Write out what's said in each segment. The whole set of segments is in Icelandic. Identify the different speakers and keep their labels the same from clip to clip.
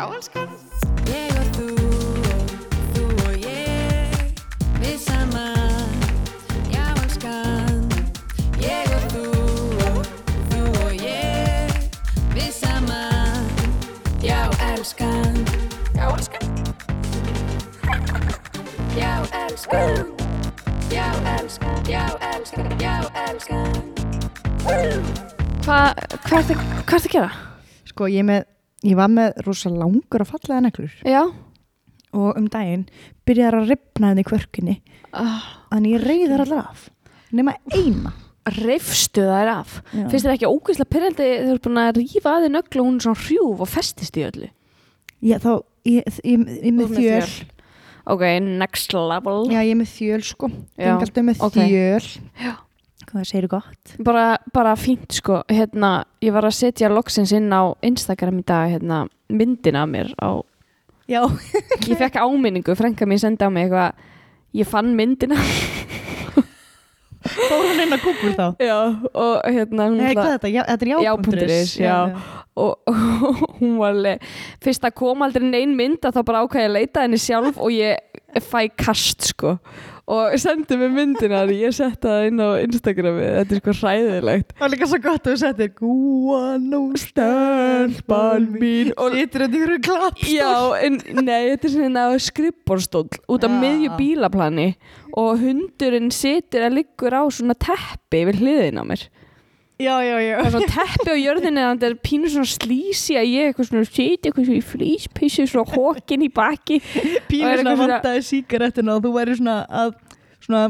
Speaker 1: Já, elskan.
Speaker 2: Ég og þú og þú og ég Við saman Já, elskan. Ég og þú og þú og ég Við saman Já, elskan.
Speaker 1: Já, elskan.
Speaker 2: Já, elskan. Já, elskan. Já, elskan. Já, elskan.
Speaker 3: Hvað hva hva ertu að gera?
Speaker 4: Sko, ég, með, ég var með rosa langur og fallega neklur
Speaker 3: Já.
Speaker 4: Og um daginn byrjaði að ripna henni í kvörkinni.
Speaker 3: Uh,
Speaker 4: þannig ég reyðar allar af. Nema eina.
Speaker 3: Reifstu þær af?
Speaker 4: Já.
Speaker 3: Finnst þér ekki ógeðslega pyrrandi þegar þú ert búin að rífa að þið nöglu og hún er svona hrjúf og festist í öllu?
Speaker 4: Já, þá, ég, ég, ég, ég með þjöl.
Speaker 3: Ok, next level.
Speaker 4: Já, ég er með þjöl sko. Alltaf með
Speaker 3: ok.
Speaker 4: þjöl.
Speaker 3: Já.
Speaker 4: Hvað segir gott?
Speaker 3: bara, bara fínt sko hérna, ég var að setja loksins inn á Instagram í dag hérna, myndina af mér á,
Speaker 4: Já,
Speaker 3: ég fekk áminningu frænka mín sendi á mig eitthvað ég fann myndina
Speaker 4: fór hún inn að Google þá
Speaker 3: já, og hérna hún
Speaker 4: Nei, hvað er þetta? Já, þetta er
Speaker 3: Já.is,
Speaker 4: já.
Speaker 3: já. og, og hún var alveg fyrst að kom aldrei neinn mynd að þá bara ákvæði að leita henni sjálf og ég fæ kast sko. Og sendi mig myndina því ég setta það inn á Instagrami. Þetta er sko hræðilegt.
Speaker 4: Það var líka svo gott að þú settir Gúan og stelpan mín.
Speaker 3: og
Speaker 4: Sýttir þetta ykkur klapp
Speaker 3: Já, en nei, þetta er svona skrippborstól út af
Speaker 4: Já.
Speaker 3: miðju bílaplani. Og hundurinn situr að liggur á svona teppi við hliðin á mér
Speaker 4: Já, já, já.
Speaker 3: Það er svona teppi á jörðinni þannig að þetta er pínu svona slísi að ég eitthvað svona siti eitthvað svona í flýspissu svona hókin í baki.
Speaker 4: Pínu
Speaker 3: Og
Speaker 4: svona vantaði síkarettuna og þú væri svona að svona,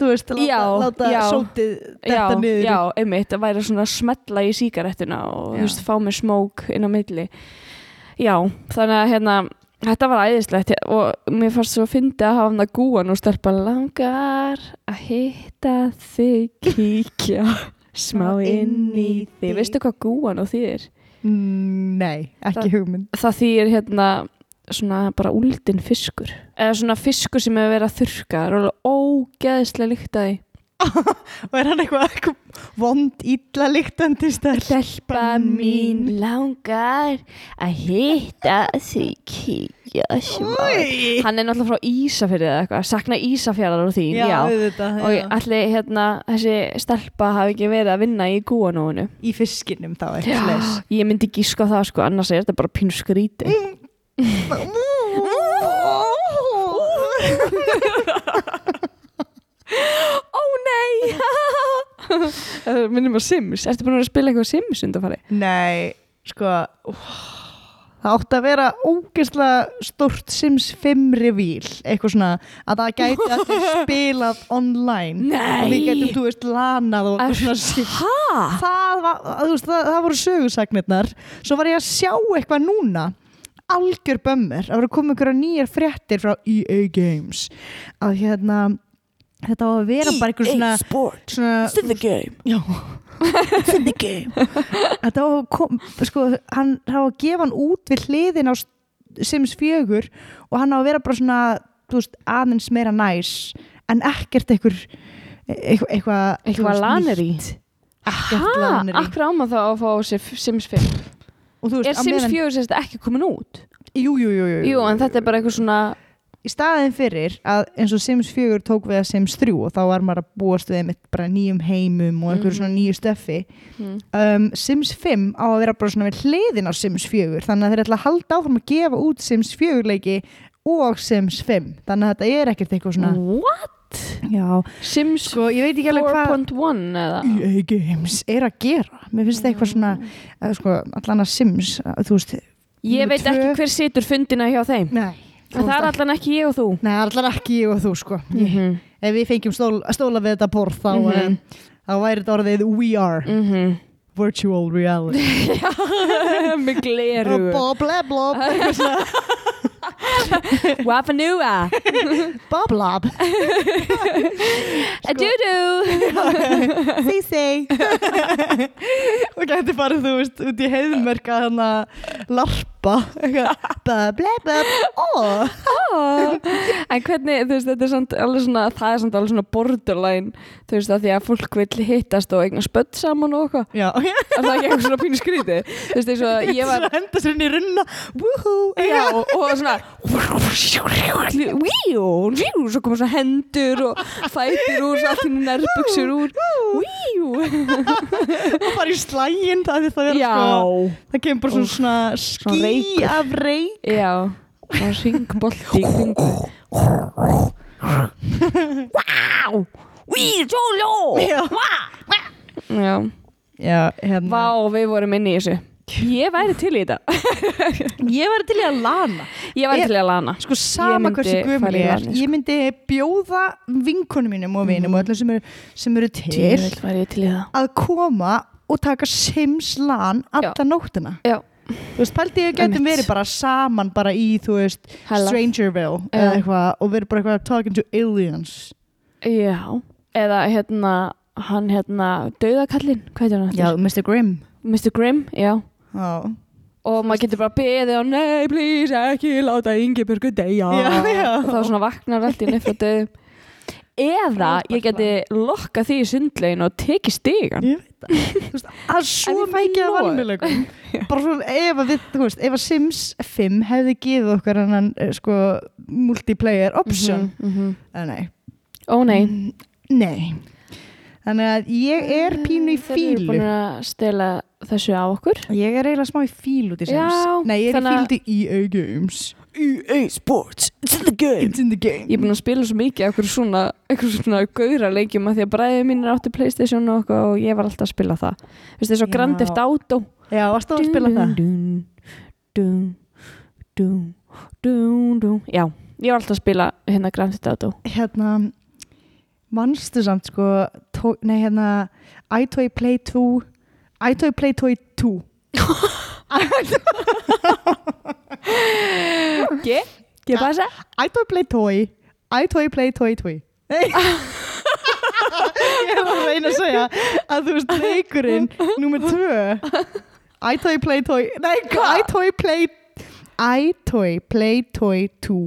Speaker 4: þú veist, láta,
Speaker 3: Já,
Speaker 4: láta
Speaker 3: já.
Speaker 4: sótið
Speaker 3: já,
Speaker 4: detta niður
Speaker 3: já, einmitt, það væri svona að smetla í sígarettuna og þú veist, fá mér smók inn á milli. Já, þannig að hérna þetta var æðislegt og mér fannst svo að fyndi að hafa hann að gúa nú stelpa langar að hitta þig kíkja smá inn í þig. veistu hvað gúan og þýðir?
Speaker 4: Mm, Nei, ekki
Speaker 3: Það-
Speaker 4: hugmynd.
Speaker 3: það þýðir hérna svona bara úldin fiskur. Eða svona fiskur sem hefur verið að þurrka. Það er alveg ógeðslega líkt að því.
Speaker 4: Og er hann eitthvað, eitthvað vond, illa líktandi stelpa
Speaker 3: mín? langar að hitta því kíkja
Speaker 4: Új.
Speaker 3: Hann er náttúrulega frá Ísafjörði eða eitthvað Sakna Ísafjörðar og þín, já,
Speaker 4: Já, auðvitað,
Speaker 3: Og
Speaker 4: já.
Speaker 3: allir hérna, þessi stelpa hafi ekki verið að vinna í gúanóinu
Speaker 4: Í fiskinum þá
Speaker 3: Ég myndi gíska það sko, annars er þetta bara pínu skríti Ó nei! Það minnum á Sims. Ertu búin að spila eitthvað Sims undanfari?
Speaker 4: Nei, sko úff, Það átti að vera ógeðslega stórt Sims 5 revíl eitthvað svona að það gæti allir spilað online
Speaker 3: Nei.
Speaker 4: og við gætum, þú veist, lanað og eitthvað svona.
Speaker 3: Hæ?
Speaker 4: það, það, það voru sögursagnirnar svo var ég að sjá eitthvað núna algjör bömmur að vera að koma ykkur nýjar fréttir frá EA Games að hérna þetta á að vera bara einhver svona,
Speaker 3: Sport.
Speaker 4: svona
Speaker 3: It's in the game.
Speaker 4: Já. It's in the game. Þetta á að kom, sko, hann á að gefa hann út við hliðin á Sims 4 og hann á að vera bara svona þú veist, aðeins meira næs en ekkert einhver eitthvað eitthvað,
Speaker 3: Eitthvað laneri. Hæ? Akkur áma þá að fá Sims 5
Speaker 4: og þú veist,
Speaker 3: Er Sims
Speaker 4: meðan-
Speaker 3: 4 sérst ekki komin út?
Speaker 4: jú, jú, jú, jú,
Speaker 3: Jú, en þetta er bara eitthvað svona
Speaker 4: í staðin fyrir að eins og Sims 4 tók við að Sims 3 og þá var maður að búast við einmitt bara nýjum heimum og einhverju
Speaker 3: Mhm.
Speaker 4: svona nýju stöffi
Speaker 3: hmm.
Speaker 4: um, Sims 5 á að vera bara svona við hliðin á Sims 4 þannig að þeir ætla að halda áfram að gefa út Sims 4 leiki og Sims 5 þannig að þetta er ekkert eitthvað svona
Speaker 3: What?
Speaker 4: já,
Speaker 3: Sims
Speaker 4: sko ég veit ekki alveg hvað
Speaker 3: 4.1 eða?
Speaker 4: EA Games er að gera mér finnst það eitthvað svona uh, sko, allan að Sims, þú veist
Speaker 3: Ég veit ekki hver situr fundina hjá þeim
Speaker 4: nei,
Speaker 3: En það er allan ekki ég og þú
Speaker 4: nei, allan ekki ég og þú sko ég,
Speaker 3: Mhm.
Speaker 4: ef við fengjum stól, stóla við þetta borð þá,
Speaker 3: Mhm.
Speaker 4: um, þá væri þetta orðið we are
Speaker 3: Mhm.
Speaker 4: virtual reality
Speaker 3: Með gleru
Speaker 4: blob, blob, blob eitthvað svona.
Speaker 3: Wafanua
Speaker 4: Bob Lob
Speaker 3: A-doo-doo
Speaker 4: Sí, sí og gæti bara, þú veist, út í heiðmerka hann að larpa. Bob, Bob oh.
Speaker 3: En hvernig, þú veist, þetta er samt alveg svona, það er samt alveg svona borderline þú veist, að því að fólk vil hittast og eigna spött saman og eitthvað.
Speaker 4: Já,
Speaker 3: Er það ekki eitthvað svona pínu skrítið? Þú veist, eins og ég var
Speaker 4: Svo henda sér inn í runna. Woohoo.
Speaker 3: Já, og svona Víu, svo koma svona hendur og fætur úr, svo allt í nærbuksur úr.
Speaker 4: Og bara í slægin það sko. Það kemur bara svona, svona
Speaker 3: svona reykur.
Speaker 4: af reyk.
Speaker 3: Já og kringu Wow Víu, tjóló
Speaker 4: Já.
Speaker 3: Já,
Speaker 4: Já, hérna.
Speaker 3: Vá, við vorum inni í þessu Ég væri til í þetta
Speaker 4: Ég var til í að lana
Speaker 3: Ég væri til í að lana
Speaker 4: Sko sama hversu
Speaker 3: í
Speaker 4: ég er. Ég myndi bjóða vinkonum mínum og vinum og öllum sem eru, sem eru til
Speaker 3: væri til það
Speaker 4: að koma og taka Sims LAN alla nóttina
Speaker 3: Já.
Speaker 4: Þú veist, pældi ég getum verið bara saman bara í, þú veist,
Speaker 3: Hella.
Speaker 4: Strangerville eða eitthvað og verið bara eitthvað talking to aliens
Speaker 3: Já, eða hérna hann hérna, dauðakallinn hvað heitir hann
Speaker 4: Já? Mr. Grimm
Speaker 3: Mr. Grimm, já
Speaker 4: Já,
Speaker 3: og maður getur bara beðið á nei, please, ekki láta
Speaker 4: Já, já.
Speaker 3: og þá svona vaknar allt í nefn frá döðum. Eða ég geti lokkað því í sundlegin og tekið stigan
Speaker 4: ég veit það. Þú veist, Það er svo
Speaker 3: En
Speaker 4: mikið af
Speaker 3: nóg.
Speaker 4: valmjöleikum bara svona ef að við, þú veist, ef að Sims 5 hefði gefið okkur hennan eh, sko multiplayer option.
Speaker 3: Mm -hmm.
Speaker 4: mm nei,
Speaker 3: Ó nei.
Speaker 4: Mm, nei. Þannig að ég er pínu í
Speaker 3: Þeir eru
Speaker 4: fílu
Speaker 3: búin að stela þessu á okkur.
Speaker 4: Ég er eiginlega smá í fílu út í Sims
Speaker 3: Já,
Speaker 4: nei, ég er
Speaker 3: þannig
Speaker 4: í
Speaker 3: að-
Speaker 4: fílu til EA Games. EA Sports, it's in the game. It's in the game.
Speaker 3: Ég er búin að spila svo mikið okkur svona, okkur svona gauðra leikjum að því að bræðið mín er áttu Playstation og, okkur, og ég var alltaf að spila það. Veistu, þessu
Speaker 4: Já.
Speaker 3: Grand Theft Auto.
Speaker 4: Já, varst þú að spila það?
Speaker 3: dun, dun, dun, dun, dun. Já, ég var alltaf að spila hérna Grand Theft Auto.
Speaker 4: Hérna manstu samt sko tó, nei hérna iToy Play 2 iToy Play Toy 2
Speaker 3: ¿Qué? ¿Qué pasa?
Speaker 4: iToy Play Toy. iToy Play Toy Toy. Nei. ég var að reyna að segja að þú veist leikurinn nummer 2 iToy Play Toy. Nei, iToy Play iToy Play Toy 2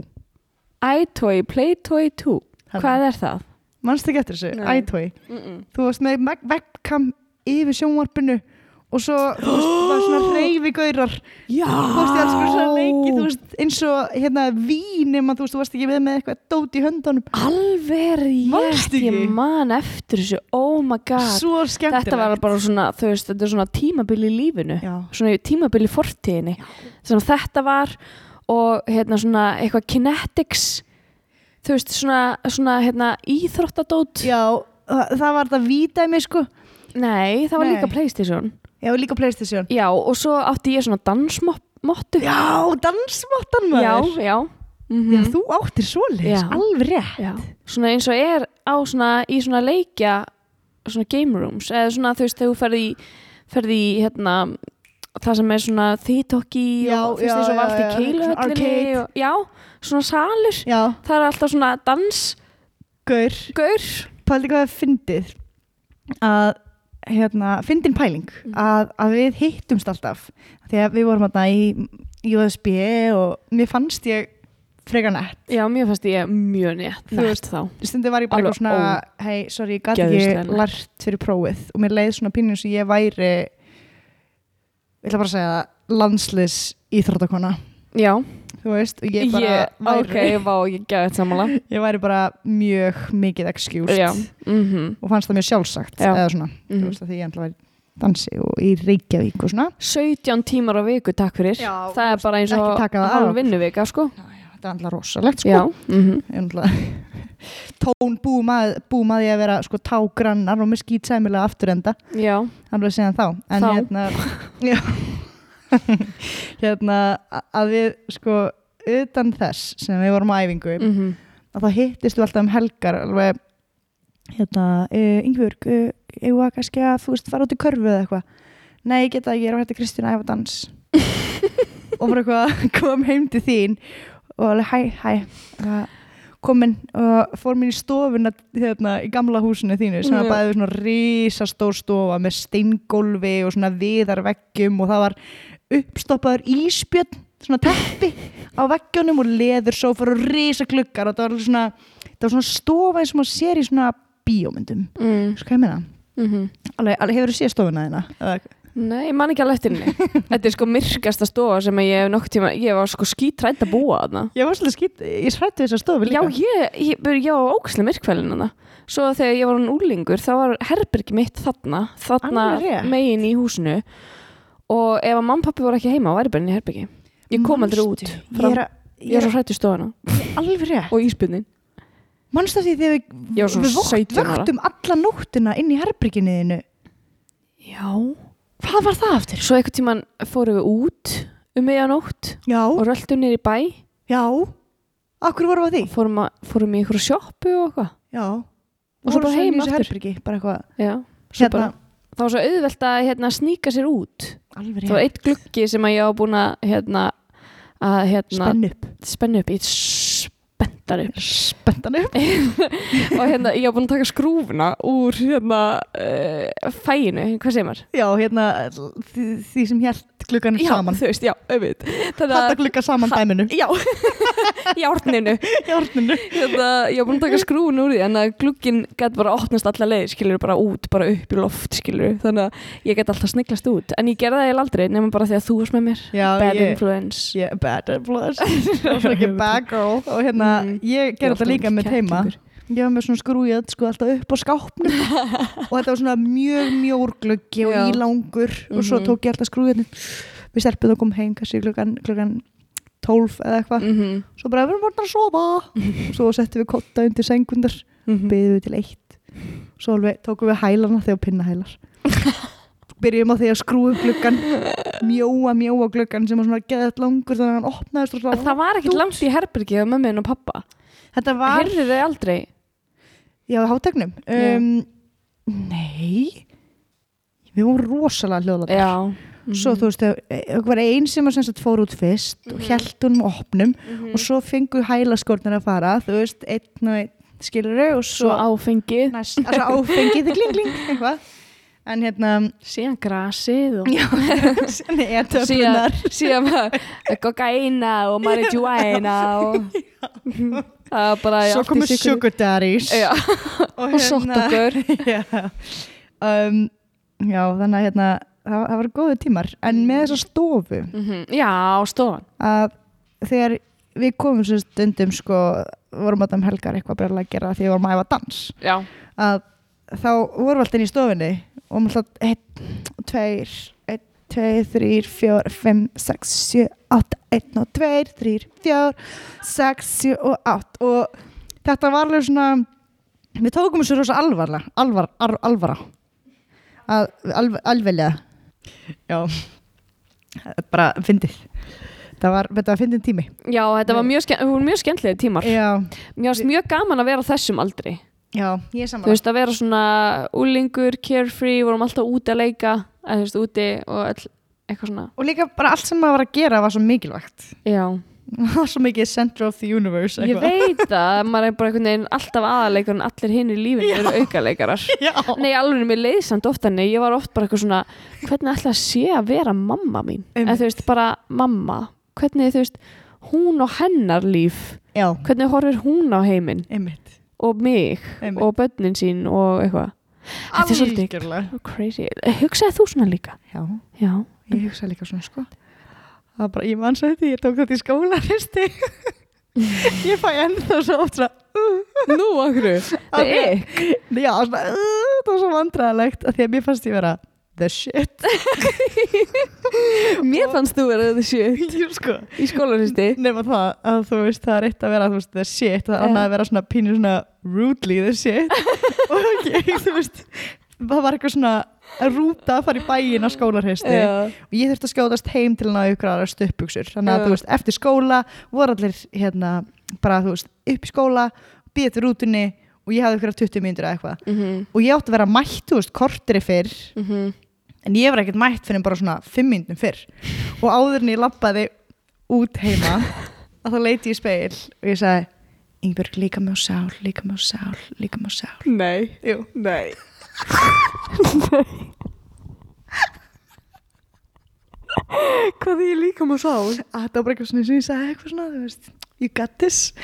Speaker 3: iToy Playtoy 2 Hvað er það?
Speaker 4: manstu ekki eftir þessu,
Speaker 3: Mm -mm.
Speaker 4: þú varst með webcam yfir sjónvarpinu og svo þú veist, var svona reyfigaurar
Speaker 3: Já.
Speaker 4: Þú veist ég alls konar svona leiki þú veist eins og hérna vín nema þú veist þú varst ekki við með eitthvað dót í höndunum.
Speaker 3: Alveg rétt, ég man eftir þessu. Oh my god.
Speaker 4: Svo skemmtilegt.
Speaker 3: Þetta var bara svona, þú veist, þetta er svona tímabil í lífinu.
Speaker 4: Já,
Speaker 3: Svona tímabil í fortíðinni. Svona þetta var og hérna svona eitthvað kinetics Þú veist, svona, svona hérna íþróttadót.
Speaker 4: Já það, það var þetta vítæmi sko
Speaker 3: Nei, það var
Speaker 4: Nei.
Speaker 3: líka Playstation.
Speaker 4: Já líka Playstation.
Speaker 3: Já, og svo átti ég svona dansmottu.
Speaker 4: Já dansmottan maður.
Speaker 3: já, já. Mhm.
Speaker 4: Já, þú áttir svoleiðis,
Speaker 3: Já.
Speaker 4: alveg rétt.
Speaker 3: Já, svona eins og er á svona, í svona leikja svona game rooms eða svona þú veist þegar þú ferði í, ferði í hérna það sem er svona þýtokki
Speaker 4: Já,
Speaker 3: og þú veist
Speaker 4: já,
Speaker 3: eins og
Speaker 4: já,
Speaker 3: í
Speaker 4: já, svona
Speaker 3: keiluhöllinni
Speaker 4: arcade.
Speaker 3: og, já, svona salur.
Speaker 4: Já,
Speaker 3: það er alltaf svona dansgaur
Speaker 4: gaur. Pældi hvað það fyndið? Að hérna, fyndin pæling
Speaker 3: Mm.
Speaker 4: að, að við hittumst alltaf. Að við vorum þarna í USB og mér fannst ég frekar nett.
Speaker 3: Já, mér fannst ég mjög nett
Speaker 4: Þú veist,
Speaker 3: þá.
Speaker 4: stundu var ég bara eitthvað svona hei, sorry, ég gæti ekki lært fyrir prófið. Og mér leið svona pínum sem ég væri ég ætla bara að segja landslis íþróttakona.
Speaker 3: Já,
Speaker 4: þú veist, ég bara
Speaker 3: ég,
Speaker 4: væri,
Speaker 3: ok, vá, ég þetta samanlega
Speaker 4: ég væri bara mjög mikið excused.
Speaker 3: Já, mhm.
Speaker 4: Og fannst það mjög sjálfsagt
Speaker 3: Já.
Speaker 4: eða svona, þú
Speaker 3: mhm.
Speaker 4: veist að því ég ætla að væri dansi og í Reykjavík og svona.
Speaker 3: 17 tímar á viku, takk fyrir.
Speaker 4: Já,
Speaker 3: Það er bara eins og
Speaker 4: það af.
Speaker 3: vinnuvika, sko.
Speaker 4: Þetta er alltaf rosalegt sko. Ég er náttúrulega- tón búum að, búum að ég að vera sko tágrannar og með skýt sæmilega afturenda.
Speaker 3: Já,
Speaker 4: alveg segja þá. En
Speaker 3: Þá.
Speaker 4: hérna já, hérna að við sko utan þess sem við vorum á æfingu
Speaker 3: mhm.
Speaker 4: að þá hittist við alltaf um helgar alveg hérna, uh, Ingebjörg uh, við að kannski að þú veist fara út í körfu eða eitthvað? Nei, ég geta ekki, ég er að hætta Kristín að æfa dans. Og bara eitthvað kom heim til þín. Og alveg hæ, hæ. Uh, komin og fór mér í stofuna hérna, í gamla húsinu þínu sem var bæðið svona risastór stofa með steingólfi og svona viðarveggjum og það var uppstoppaður íspjörn svona teppi á veggjunum og leðursófar og risakluggar og það var svona, það var svona stofa eins og maður sér í svona bíómyndum.
Speaker 3: Mm.
Speaker 4: sko hvað ég meina?
Speaker 3: Mm
Speaker 4: Alveg, alveg hefur þú séð stofuna þína? Eða-
Speaker 3: Nei, ég man ekki alveg eftir henni. Þetta er sko myrkasta stofa sem ég hef nokkuð tíma Ég var sko skítrætt að búa þarna.
Speaker 4: Ég var svolítið skýtt, ég srætti þessa stofu
Speaker 3: Já,
Speaker 4: líka
Speaker 3: ég, ég, ég, ég var ókslega myrkvælin hana Svo þegar ég var hann úlingur þá var herbergi mitt þarna þarna megin í húsinu og ef að mamma og pappi voru ekki heima bara inn í herbergi. Ég kom aldrei út. frá,
Speaker 4: Ég er,
Speaker 3: Ég er svo hrætt í stofana og íspjörnin
Speaker 4: Manstu því þegar við, við vokt,
Speaker 3: 17 ára.
Speaker 4: vöktum alla nóttina inn í herbyrginniðinu
Speaker 3: Já.
Speaker 4: Hvað var það aftur?
Speaker 3: Svo einhvern tíman fórum við út um meðanótt
Speaker 4: Já,
Speaker 3: og röltum niður í bæ.
Speaker 4: Já. Akkur vorum við að því?
Speaker 3: fórum, að, fórum í einhverju sjoppu og eitthvað.
Speaker 4: Já.
Speaker 3: Og svo bara
Speaker 4: Vorum
Speaker 3: heim
Speaker 4: í þessu
Speaker 3: aftur.
Speaker 4: herbyrgi, bara eitthvað. Hérna,
Speaker 3: bara, það var svo auðvelt að hérna, sníka sér út. Var
Speaker 4: rétt.
Speaker 3: eitt gluggi sem að ég var búin að hérna, að hérna,
Speaker 4: Spenn upp.
Speaker 3: spennu upp. Í spenntar upp.
Speaker 4: Spenntan upp.
Speaker 3: Og hérna ég var búin að taka skrúfuna úr hérna uh, fæinu, hvað segir maður?
Speaker 4: Já, hérna því, því sem hélt klukkan
Speaker 3: Já,
Speaker 4: saman.
Speaker 3: þú veist, já, auðvitað
Speaker 4: klukka saman dæminu.
Speaker 3: Já, járninu
Speaker 4: Járninu
Speaker 3: hérna, ég var búin að taka skrúfuna úr því en að glugginn gæti bara opnast alla leið skilur bara út, bara upp í loft skilur þannig að ég gæti alltaf sniglast út. En ég gerði það eiginlega aldrei nema bara því að þú varst með mér.
Speaker 4: Já,
Speaker 3: bad
Speaker 4: ég,
Speaker 3: influence.
Speaker 4: Yeah, bad influence. Það bad girl. Og hérna,
Speaker 3: Mm.
Speaker 4: ég
Speaker 3: Ég
Speaker 4: gerði þetta líka með teima. Ég var með svona skrúið sko alltaf upp á skápnum. Og þetta var svona mjög mjór gluggi og ílangur. Og svo
Speaker 3: Mhm.
Speaker 4: tók ég alltaf skrúið við stelpum og kom heim kannski klukkan, klukkan 12 eða eitthvað.
Speaker 3: Mm -hmm.
Speaker 4: svo bara við erum búin að sofa. Og svo settum við kotta undir sengundar
Speaker 3: Mhm.
Speaker 4: byggðum við til eitt. Svo alveg tókum við hælana þegar pinnahælar byrjum á því að skrúa upp gluggan mjóa mjóa gluggan sem var svona geðað langur þannig að hann opnaðist
Speaker 3: það var ekkert langt í herbergið af mömmin og pappa
Speaker 4: þetta var
Speaker 3: heyrðu þau aldrei
Speaker 4: Já, hátegnum um, Nei. Við vorum rosalega hljóðlega
Speaker 3: já.
Speaker 4: Svo þú veist, það var einn sem fór út fyrst og
Speaker 3: Mhm.
Speaker 4: held honum opnum
Speaker 3: Mhm.
Speaker 4: og svo fengu hælaskornir að fara þú veist, einn og einn skilur og
Speaker 3: svo
Speaker 4: svo,
Speaker 3: áfengið
Speaker 4: næst, altså áfengið kling kling, eitthvað. En hérna
Speaker 3: síðan grasið og
Speaker 4: síðan er töflunar
Speaker 3: síðan kokaina og marijuana og það
Speaker 4: svo komu sugar daddies.
Speaker 3: Já,
Speaker 4: og,
Speaker 3: og sótt okkur
Speaker 4: já. Um, já, þannig að hérna það, það var góðu tímar, en með þessa stofu
Speaker 3: Mhm. já, stofan.
Speaker 4: að þegar við komum sér stundum sko, vorum að um helgar eitthvað brjálega að gera því við vorum að æfa dans.
Speaker 3: Já,
Speaker 4: að þá vorum við alltaf inn í stofinni og maður alltaf einn, tveir einn, tveir, þrýr, fjór, fimm sex, sjö, átta, einn og tveir þrýr, fjór, sex, sjö og átt og þetta var alveg svona við tókum þessu rosa alvarlega alvar, al, alvara. Að, alv, alveglega já. Bara fyndið. Það var, þetta var fyndin tími.
Speaker 3: Já, þetta var mjög, voru mjög skemmtilega tímar.
Speaker 4: Já,
Speaker 3: varst mjög gaman að vera þessum aldri.
Speaker 4: Já, ég er
Speaker 3: þú
Speaker 4: saman
Speaker 3: veist að vera svona úlingur, carefree, vorum alltaf úti að leika eða þú veist úti og all, eitthvað svona.
Speaker 4: Og líka bara allt sem maður var að gera var svo mikilvægt.
Speaker 3: Já,
Speaker 4: það var svo mikið center of the universe
Speaker 3: ég
Speaker 4: eitthvað.
Speaker 3: veit að maður er bara einhvern veginn alltaf aðaleikur en allir hinn í lífinu eru aukaleikarar.
Speaker 4: Já,
Speaker 3: Nei, alveg mér leið samt ofta Nei, ég var oft bara eitthvað svona Hvernig ætla að sé að vera mamma mín. En þú veist, bara mamma Hvernig þú veist, hún og hennar líf
Speaker 4: já,
Speaker 3: Hvernig horfir hún á heiminn? Og mig
Speaker 4: einmitt.
Speaker 3: Og börnin sín og eitthvað Þetta er svolítið crazy. Hugsaði þú svona líka?
Speaker 4: já,
Speaker 3: Já.
Speaker 4: Ég hugsa líka svona sko. Það var bara, ég mann svo þetta, ég tók þetta í skóla hristi ég fæ ennþá svo oft svona uh,
Speaker 3: Nú, okkur Það er
Speaker 4: já, svona, uh, það var svo vandræðalegt að því að mér fannst ég vera the shit.
Speaker 3: Mér fannst þú vera þetta shit.
Speaker 4: Jú, sko.
Speaker 3: Í skólaristi
Speaker 4: nema það að þú veist það er eitt að vera veist, the shit, það er annað að vera svona pínu svona rudely the shit. Og ég, þú veist það var eitthvað svona rúta að fara í bæin á skólarhristi
Speaker 3: Já.
Speaker 4: Og ég þurfti að skjóðast heim til að ná ykkur aðra stöpbuksur þannig að
Speaker 3: Já.
Speaker 4: þú veist, eftir skóla voru allir hérna, bara þú veist, upp í skóla býða til rútunni og ég hafði ykkur 20 mínútur eða eitthvað.
Speaker 3: Mhm,
Speaker 4: og ég átti að vera mætt, þú veist, kortri fyrr.
Speaker 3: Mhm.
Speaker 4: En ég var ekkert mætt fyrir bara svona 5 mínútum fyrr og áður en ég labbaði út heima að þá leiti ég í speil og ég sagði Ingeborg líka með sál, líka með sál, líka með sál
Speaker 3: Nei,
Speaker 4: Jú.
Speaker 3: nei Hvað er ég líka með sál?
Speaker 4: að þetta var bara eitthvað svona sem ég sagði eitthvað svona, þú veist, you got this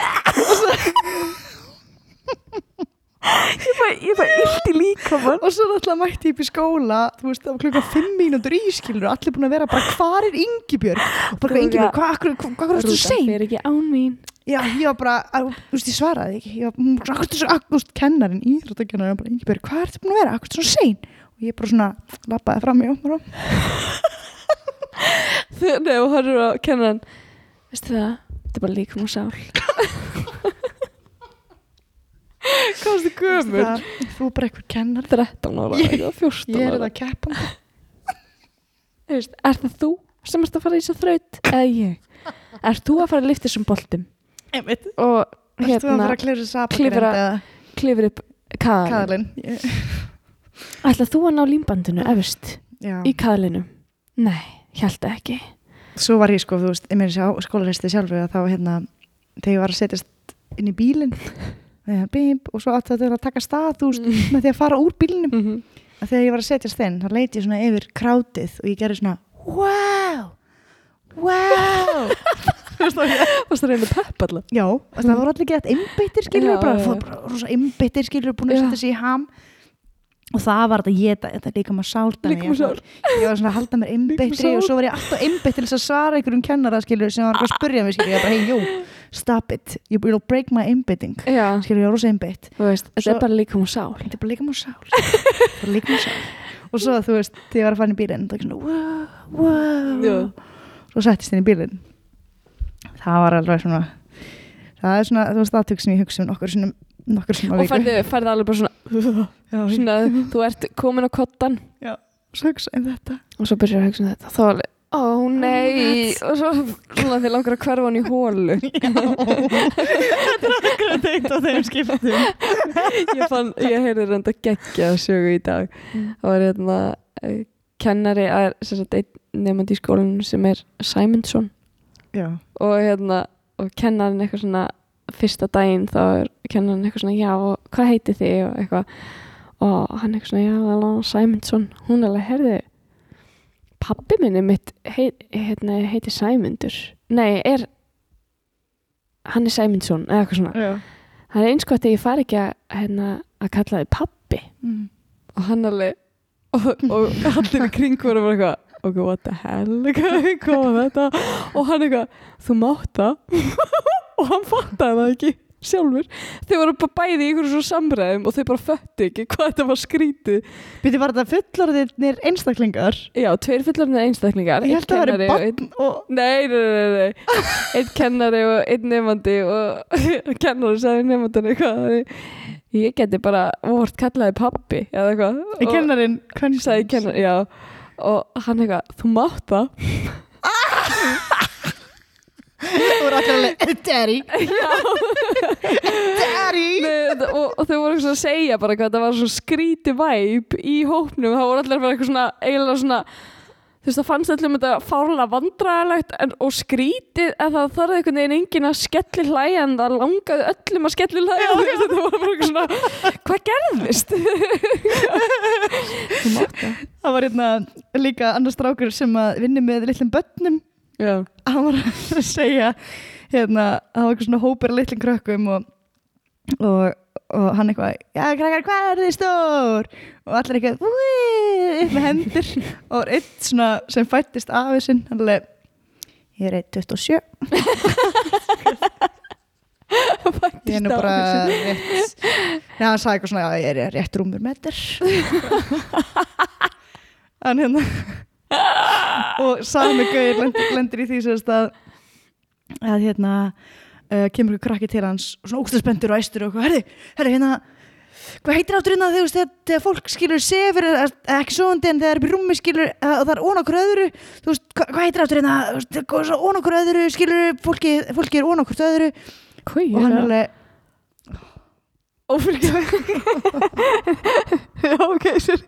Speaker 3: Ég fæ, ég fæ illt í líka mann
Speaker 4: og svo náttúrulega mætti ég upp í skóla þú veist, það var klukka fimm mínútur í skilur og allir búin að vera bara, hvar er Ingibjörg? Og bara, Ingibjörg,
Speaker 3: já.
Speaker 4: hvað, hvað, hvað, hvað, hvað er þú
Speaker 3: Rúta
Speaker 4: sein?
Speaker 3: fer ekki án mín.
Speaker 4: Já, ég var bara, að, þú veist, ég svaraði ekki. Ég var, bara, hvað er þú svo, þú veist, kennarin íþróttakennarin, bara, Ingibjörg, hvað er þú búin að vera, hvað er þú svo sein? og ég bara svona, lappaði fram í
Speaker 3: Þegar, nei, og hann er að kenna hann Veistu það, þetta er bara líka með sál Hvað er þetta gömur?
Speaker 4: þú er bara eitthvað kennar
Speaker 3: 13 ára,
Speaker 4: Ég-
Speaker 3: eða 14
Speaker 4: ég er
Speaker 3: ára
Speaker 4: það að keppa
Speaker 3: Þú veist, Er það þú sem ert að fara í þess að þraut eða ég? Er þú að fara að lifta þessum boltum
Speaker 4: Einmitt.
Speaker 3: og
Speaker 4: Ertu að
Speaker 3: hérna
Speaker 4: fara að klifra sapagrind
Speaker 3: klifra-
Speaker 4: eða
Speaker 3: klifur upp kaðalinn?
Speaker 4: Ég-
Speaker 3: Ætla þú að ná límbandinu efst
Speaker 4: Já.
Speaker 3: í kaðalinu? Nei, held ekki.
Speaker 4: Svo var ég sko, þú veist, ég meiri sér á skólarhesti sjálfu að þá hérna, þegar ég var að setjast inn í bílinn bímp og svo átti þetta að taka stað, þú veist, með því að fara úr bílinnum
Speaker 3: Mm -hmm.
Speaker 4: þegar ég var að setjast þinn, þá leiti ég svona yfir krátið og ég gerði svona wow, wow
Speaker 3: Varst það reyna pepp allar?
Speaker 4: Já, og það voru allir gett einbeittir skilur bara,
Speaker 3: já,
Speaker 4: bara rosa einbeittir skilur búin að setja sig í ham og það var þetta ég, þetta er líka maður sálta
Speaker 3: Líka með sál.
Speaker 4: ég var svona að halda mér einbeittri
Speaker 3: sál.
Speaker 4: og svo var ég alltaf einbeitt til þess að svara einhverjum kennara skilur sem var að spurja mig skilur ég bara, hey, yo, stop it. You will break my einbeitting
Speaker 3: Já,
Speaker 4: skilur ég var rosa
Speaker 3: veist, þetta er bara líka með sál.
Speaker 4: þetta er bara líka maður sál. Bara líka maður sál. Og svo þú veist, þegar ég var að fara inn í bílinn það er svona, wow, wow.
Speaker 3: Já.
Speaker 4: svo settist inn í bílinn. Það var alveg svona það er svona, þú veist, aðtök sem ég hugsa um nokkur svona, nokkur svona
Speaker 3: Og færði, færði alveg bara svona, svona, þú ert komin á kottan
Speaker 4: já, svo hugsa um þetta.
Speaker 3: Og svo byrjar að hugsa um þetta. Þá ó nei, og svo svona þið langar að hverfa hann í hólu.
Speaker 4: þetta er akkurat eitt á þeim skiptum.
Speaker 3: Ég fann, ég heyrði reynda geggja að sögu í dag. Það var hérna eh, kennari að sem sagt einn nefandi í skólanum sem er Simonsson
Speaker 4: já,
Speaker 3: og hérna og kennarinn eitthvað svona fyrsta daginn þá er kennarinn eitthvað svona já og hvað heiti þið? Og eitthvað. Og hann eitthvað svona já Alana Simonsson hún er alveg herði pappi minni mitt heit, hérna, heiti Simondur nei er hann er Simonsson eða eitthvað svona.
Speaker 4: Já.
Speaker 3: það er eins gott að ég fari ekki að, hérna, að kalla þið pappi
Speaker 4: Mm.
Speaker 3: og hann alveg og, og allir í kring voru bara eitthvað ok, what the hell, hvað var þetta? Og hann eitthvað, þú mátt það. Og hann fattaði það ekki sjálfur, þau voru bara bæði í einhverjum svo samræðum og þau bara föttu ekki hvað þetta var skrítið
Speaker 4: Býtti var þetta fullorðinir einstaklingar?
Speaker 3: Já, tveir fullarnir einstaklingar.
Speaker 4: Ég held að það væri bann og
Speaker 3: Nei, nei, nei, nei. Einn kennari og einn nefandi og kennari sagði nefandinu eitthvað. Ég geti bara vort kallaði pappi eða eitthvað.
Speaker 4: Í
Speaker 3: Og-
Speaker 4: kennarinn hvern
Speaker 3: sagði kennari, já og hann eitthvað, þú mátt það.
Speaker 4: Og voru allir alveg daddy daddy!
Speaker 3: Nei, og, og þau voru eitthvað að segja bara hvað það var svo skríti væp í hópnum, það voru allir bara eitthvað svona eiginlega svona þú veist það fannst öllum þetta fárlega vandræðalegt en, og skrítið að það þarf einhvern veginn enginn að skelli hlæja en það langaði öllum að skelli hlæja þú veist, þetta var bara eitthvað svona hvað gerðist? það
Speaker 4: var hérna líka annars strákur sem að vinni með litlum börnum.
Speaker 3: Já,
Speaker 4: hann var að segja hérna, það var eitthvað svona hópur litlum krökkum og, og, og hann eitthvað, já krakkar, hvað er þið stór? og allir eitthvað upp með hendur. Og einn svona sem fættist af þessinn hann alveg, ég er 1.27 ég er nú bara rétt já, hann sagði eitthvað svona, já, ég er rétt rúmur meter hann hérna og sami gauðir lendir, í því sérst að að hérna uh, kemur ykkur krakki til hans svona ógstæðspendur og æstur og herri, herri, hérna hvað heitir áttur hérna þegar, þegar, fólk skilur sefur, eða ekki svoandi en þegar er upp í rúmi skilur, og það er ón okkur öðru þú veist, hva, hvað heitir áttur hérna þú veist, hvað er svo ón okkur öðru, skilur fólki, fólki er ón okkur öðru.
Speaker 3: Hvað
Speaker 4: og hann er alveg,
Speaker 3: ófylgjum já, ok, sér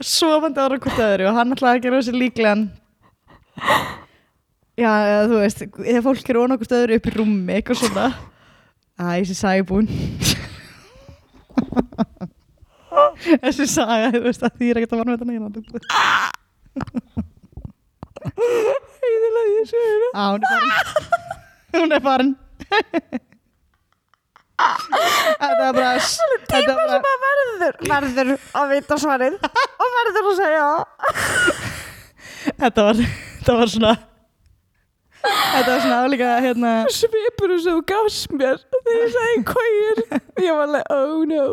Speaker 4: sofandi ára hvort öðru og hann ætlaði að gera þessi líklegan Já, eða, þú veist, þegar fólk er ón okkur stöður upp í rúmi, eitthvað svona. Æ, þessi búin. Þessi saga, þú veist, að því er ekkert að varma þetta neina
Speaker 3: Heiðilega ég sé hérna
Speaker 4: Á, hún er farin. Hún er farin. Þetta er bara Þetta er bara
Speaker 3: verður verður að vita svarið. Og verður að segja
Speaker 4: Þetta var, þetta var svona Þetta var svona álíka hérna.
Speaker 3: Svipur sem þú gafst mér þegar ég sagði kóir ég var alveg oh no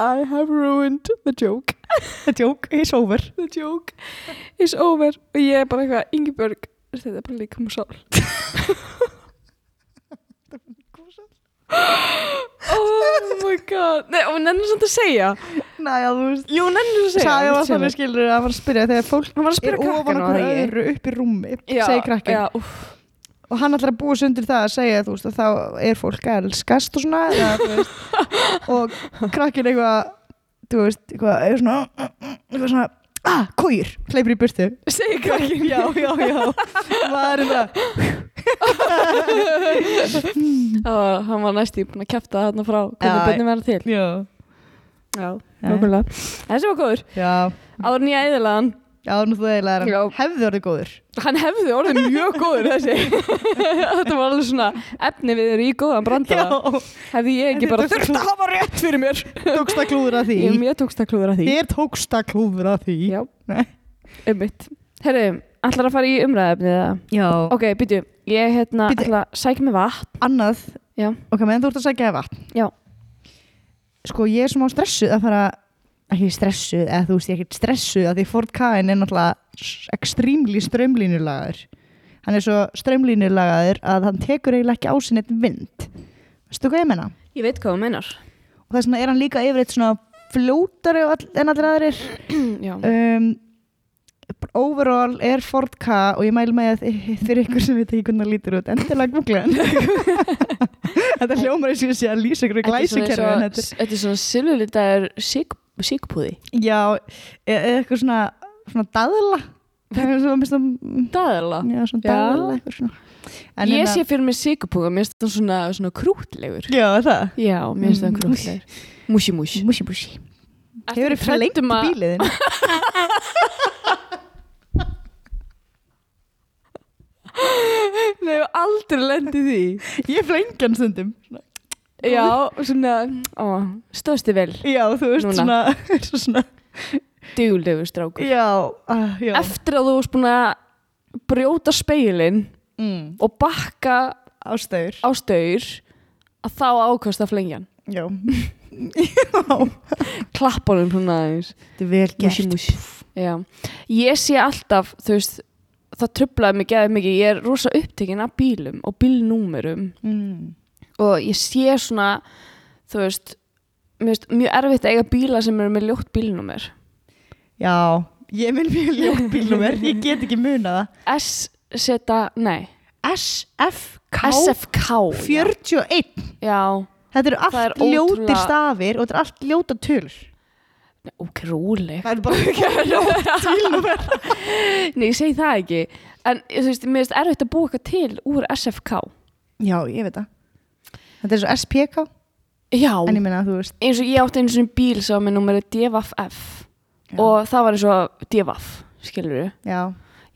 Speaker 3: I have ruined the joke.
Speaker 4: The joke is over.
Speaker 3: The joke is over. Og ég er bara eitthvað Ingibjörg þetta er bara líka um sál oh my god. Nei, og nennir samt að segja.
Speaker 4: Næja, þú veist.
Speaker 3: Jú, nennir að segja
Speaker 4: Saga var þannig skilur að hann var að spyrja þegar fólk
Speaker 3: var að
Speaker 4: er
Speaker 3: spyrja
Speaker 4: ofan
Speaker 3: krakkan
Speaker 4: okkur öðru upp í rúmi segir krakkin
Speaker 3: já,
Speaker 4: og hann ætlar að búa sig undir það að segja þú veist og þá er fólk að elskast og svona eða, og krakkin eitthvað þú veist, eitthvað, eitthvað svona eitthvað svona, ah, kóir hleypur í burtu.
Speaker 3: Segir krakkin
Speaker 4: já, já, já. Maður er bara,
Speaker 3: og hann var næst í búin að kæfta þarna frá hvernig
Speaker 4: Já.
Speaker 3: bönni verða til.
Speaker 4: Já.
Speaker 3: Já, nokkulega þessi var
Speaker 4: já,
Speaker 3: áður nýja eðilagan
Speaker 4: já, nú þú eiginlega er
Speaker 3: Já.
Speaker 4: hann hefði orðið góður.
Speaker 3: Hann hefði orðið mjög góður þessi. Þetta var alveg svona efni við erum í góðan brandara hefði ég ekki bara þurft að hafa rétt fyrir mér.
Speaker 4: Tókst að klúður að því.
Speaker 3: Ég, mér tókst að klúður að því.
Speaker 4: Þér tókst að klúður að því.
Speaker 3: Já, ummitt herru, ætlar að fara í umræðefni eða?
Speaker 4: Já,
Speaker 3: ok, býtu, ég hérna ætla að sækja mig vatn.
Speaker 4: Annað.
Speaker 3: Já.
Speaker 4: ok, meðan þú ert að sækja vatn.
Speaker 3: Já.
Speaker 4: sko ekki stressuð, eða þú veist ég ekki stressuð að því Ford Kain er náttúrulega ekstrímli strömlínulagaður hann er svo strömlínulagaður að hann tekur eiginlega ekki á sinni vind. Veistu hvað ég menna?
Speaker 3: ég veit hvað þú meinar.
Speaker 4: Og þess vegna er hann líka yfir eitt svona all- en allir aðrir. Um, overall er Ford K og ég mælu með fyrir ykkur sem veit ekki hvernig það lítur út endilega googla hann. Þetta hljómar eins og ég sé að lýsa ykkur
Speaker 3: svona
Speaker 4: glæsikerfi þetta
Speaker 3: er svona silfurlitaður sík, síkpúði
Speaker 4: já, e- eða eitthvað svona svona það-
Speaker 3: daðala
Speaker 4: já, svona En
Speaker 3: ég
Speaker 4: hérna-
Speaker 3: sé fyrir mig síkpúða, mér finnst það svona, svona krútlegur
Speaker 4: já, það?
Speaker 3: Já, mér finnst það
Speaker 4: Mm.
Speaker 3: krútlegur músi músi
Speaker 4: musi musi hefur þið flengt í bíliðin
Speaker 3: Nei, ég hef aldrei lendið því.
Speaker 4: Ég flengi hann stundum
Speaker 3: Já, svona ó, Stóðstu vel,
Speaker 4: já, þú veist
Speaker 3: Núna.
Speaker 4: svona, svo svona
Speaker 3: duglegur strákur
Speaker 4: já, uh, já.
Speaker 3: Eftir að þú varst búin að brjóta speilin
Speaker 4: Mm.
Speaker 3: og bakka
Speaker 4: ástæður
Speaker 3: á staur að þá ákvæmst að flengja hann
Speaker 4: já já
Speaker 3: Klappa honum svona aðeins
Speaker 4: Þetta er vel
Speaker 3: músi. Já, ég sé alltaf, þú veist, það trublaði mig geðið mikið, ég er rosa upptekinn af bílum og bílnúmerum
Speaker 4: mm.
Speaker 3: Og ég sé svona, þú veist, finnst mjög erfitt að eiga bíla sem eru með ljótt bílnúmer.
Speaker 4: Já, ég vil mjög ljótt bílnúmer Ég get ekki muna það
Speaker 3: S, seta, nei,
Speaker 4: SFK
Speaker 3: SFK.
Speaker 4: 41
Speaker 3: Já,
Speaker 4: Þetta eru
Speaker 3: Það er
Speaker 4: allt ljótir
Speaker 3: ótrúlega-
Speaker 4: stafir og þetta er allt ljóta tölur
Speaker 3: ok, róleg.
Speaker 4: Það er bara ljótt bílnúmer
Speaker 3: Nei, ég segi það ekki, en þú veist, mér finnst erfitt að búa eitthvað til úr SFK.
Speaker 4: Já, ég veit það Þetta er svo SPK
Speaker 3: Já,
Speaker 4: En ég meina að þú veist.
Speaker 3: Eins og ég átti einu svona bíl sem með númerið DVF og það var eins og DVF, skilur við.
Speaker 4: Já,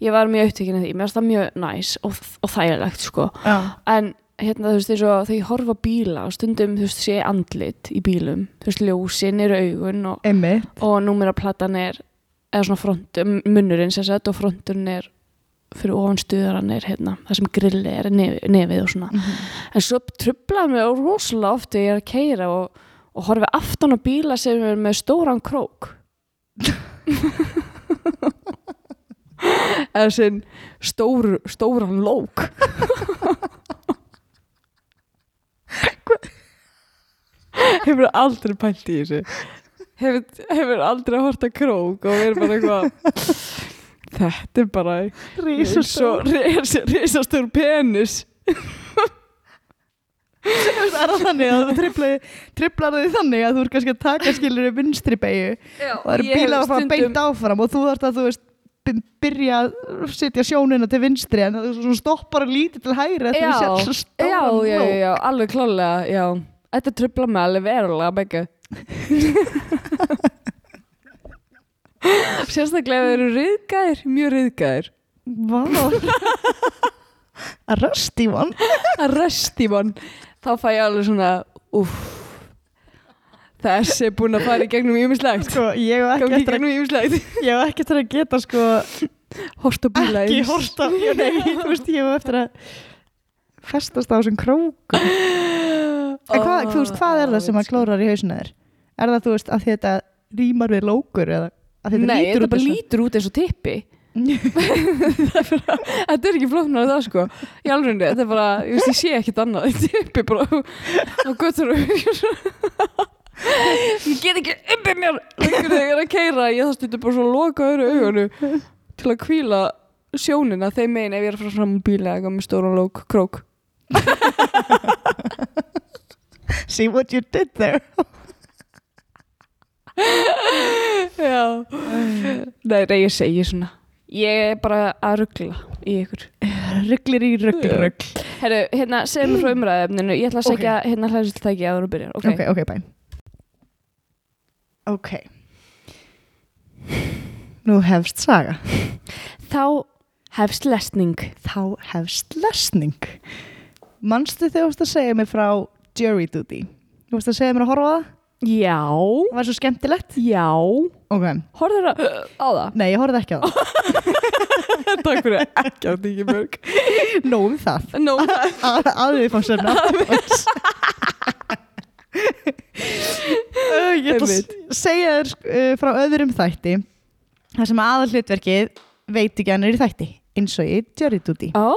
Speaker 3: ég var mjög upptekinn af því, mér finnst það mjög næs og, og þægilegt sko.
Speaker 4: Já,
Speaker 3: en hérna þú veist eins og þegar ég horfa á bíla og stundum þú veist sé andlit í bílum. Þú veist ljósin eru augun og,
Speaker 4: emmi
Speaker 3: og númeraplatan er eða svona front, munnurinn sem sagt og fronturinn er fyrir ofan stuðaran er hérna, það sem grilli er nefið, nefið og svona. En svo trublaði mig rosalega oft þegar ég er að keira og, og horfi aftan á bíla sem er með stóran krók. Eða sem stór, stóran lók. Hefur aldrei pælt í þessu. Hefur, hefur aldrei hort að krók og verið bara eitthvað þetta er bara risastór penis
Speaker 4: Það er það þannig að þú triplar þig þannig að þú er kannski að taka skilur vinstri beigju og það eru bílar að fara beint áfram og þú þarft að þú veist by- byrja að setja sjónina til vinstri en þú svona stoppar að líti til hægri
Speaker 3: Já,
Speaker 4: þegar þú sér svo
Speaker 3: já,
Speaker 4: stóran
Speaker 3: já,
Speaker 4: lók.
Speaker 3: já, alveg klálega, já. Þetta trubla mig alveg verulega, begge. Sérstaklega eru riðgæðir, mjög riðgæðir.
Speaker 4: Vá að rösti von
Speaker 3: Að resti mann, þá fæ ég alveg svona, uff, þessi er búin að fara í gegnum ímislegt.
Speaker 4: sko, ég hef ekki eftir að, ég hef ekki eftir að geta sko
Speaker 3: Horta bíla
Speaker 4: ekki horta nei, þú veist, ég hef eftir að festast á þessum krókum en hvað, þú veist, hvað er það sem að klórar í hausinu þér? Er það, þú veist, að þetta rýmar við lókur eða þetta
Speaker 3: Nei,
Speaker 4: lítur
Speaker 3: þetta
Speaker 4: út
Speaker 3: bara lítur út eins og tippi. Þetta er ekki flóknar það sko. Í alveg, þetta er bara, ég veist, ég sé ekkert annað Þetta er uppi bara á göttur Ég get ekki uppi mér Lengur þegar ég er að keira Ég það stundur bara svo að loka öðru auganu Til að kvíla sjónina Þeim megin ef ég er að fara fram á bíla Eitthvað með stóran lók, krók.
Speaker 4: See what you did there
Speaker 3: Já Nei, nei, ég segi svona Ég er bara að ruggla í ykkur.
Speaker 4: Rugglir í ruggl ruggl
Speaker 3: Herru, hérna, segðu mér frá umræðefninu Ég ætla að segja hérna hlæðislega að þú byrjar
Speaker 4: ok,
Speaker 3: okay.
Speaker 4: ok, bæ ok. Nú hefst saga.
Speaker 3: Þá hefst lesning.
Speaker 4: Þá hefst lesning. Manstu þegar þú varst að segja mig frá jury duty? Þú varst að segja mér að horfa það
Speaker 3: Já,
Speaker 4: það var svo skemmtilegt.
Speaker 3: Já.
Speaker 4: Ok,
Speaker 3: Horður það á það?
Speaker 4: nei ég horfði ekki á það.
Speaker 3: Takk fyrir. Ekki á Díki Björg
Speaker 4: nóg um það.
Speaker 3: Nó,
Speaker 4: að, að við fáum sérna ég ætla að segja þér uh, frá öðrum þætti. Þar sem aðal hlutverkið veit ekki hann er í þætti. Eins og í jury duty.
Speaker 3: Ó.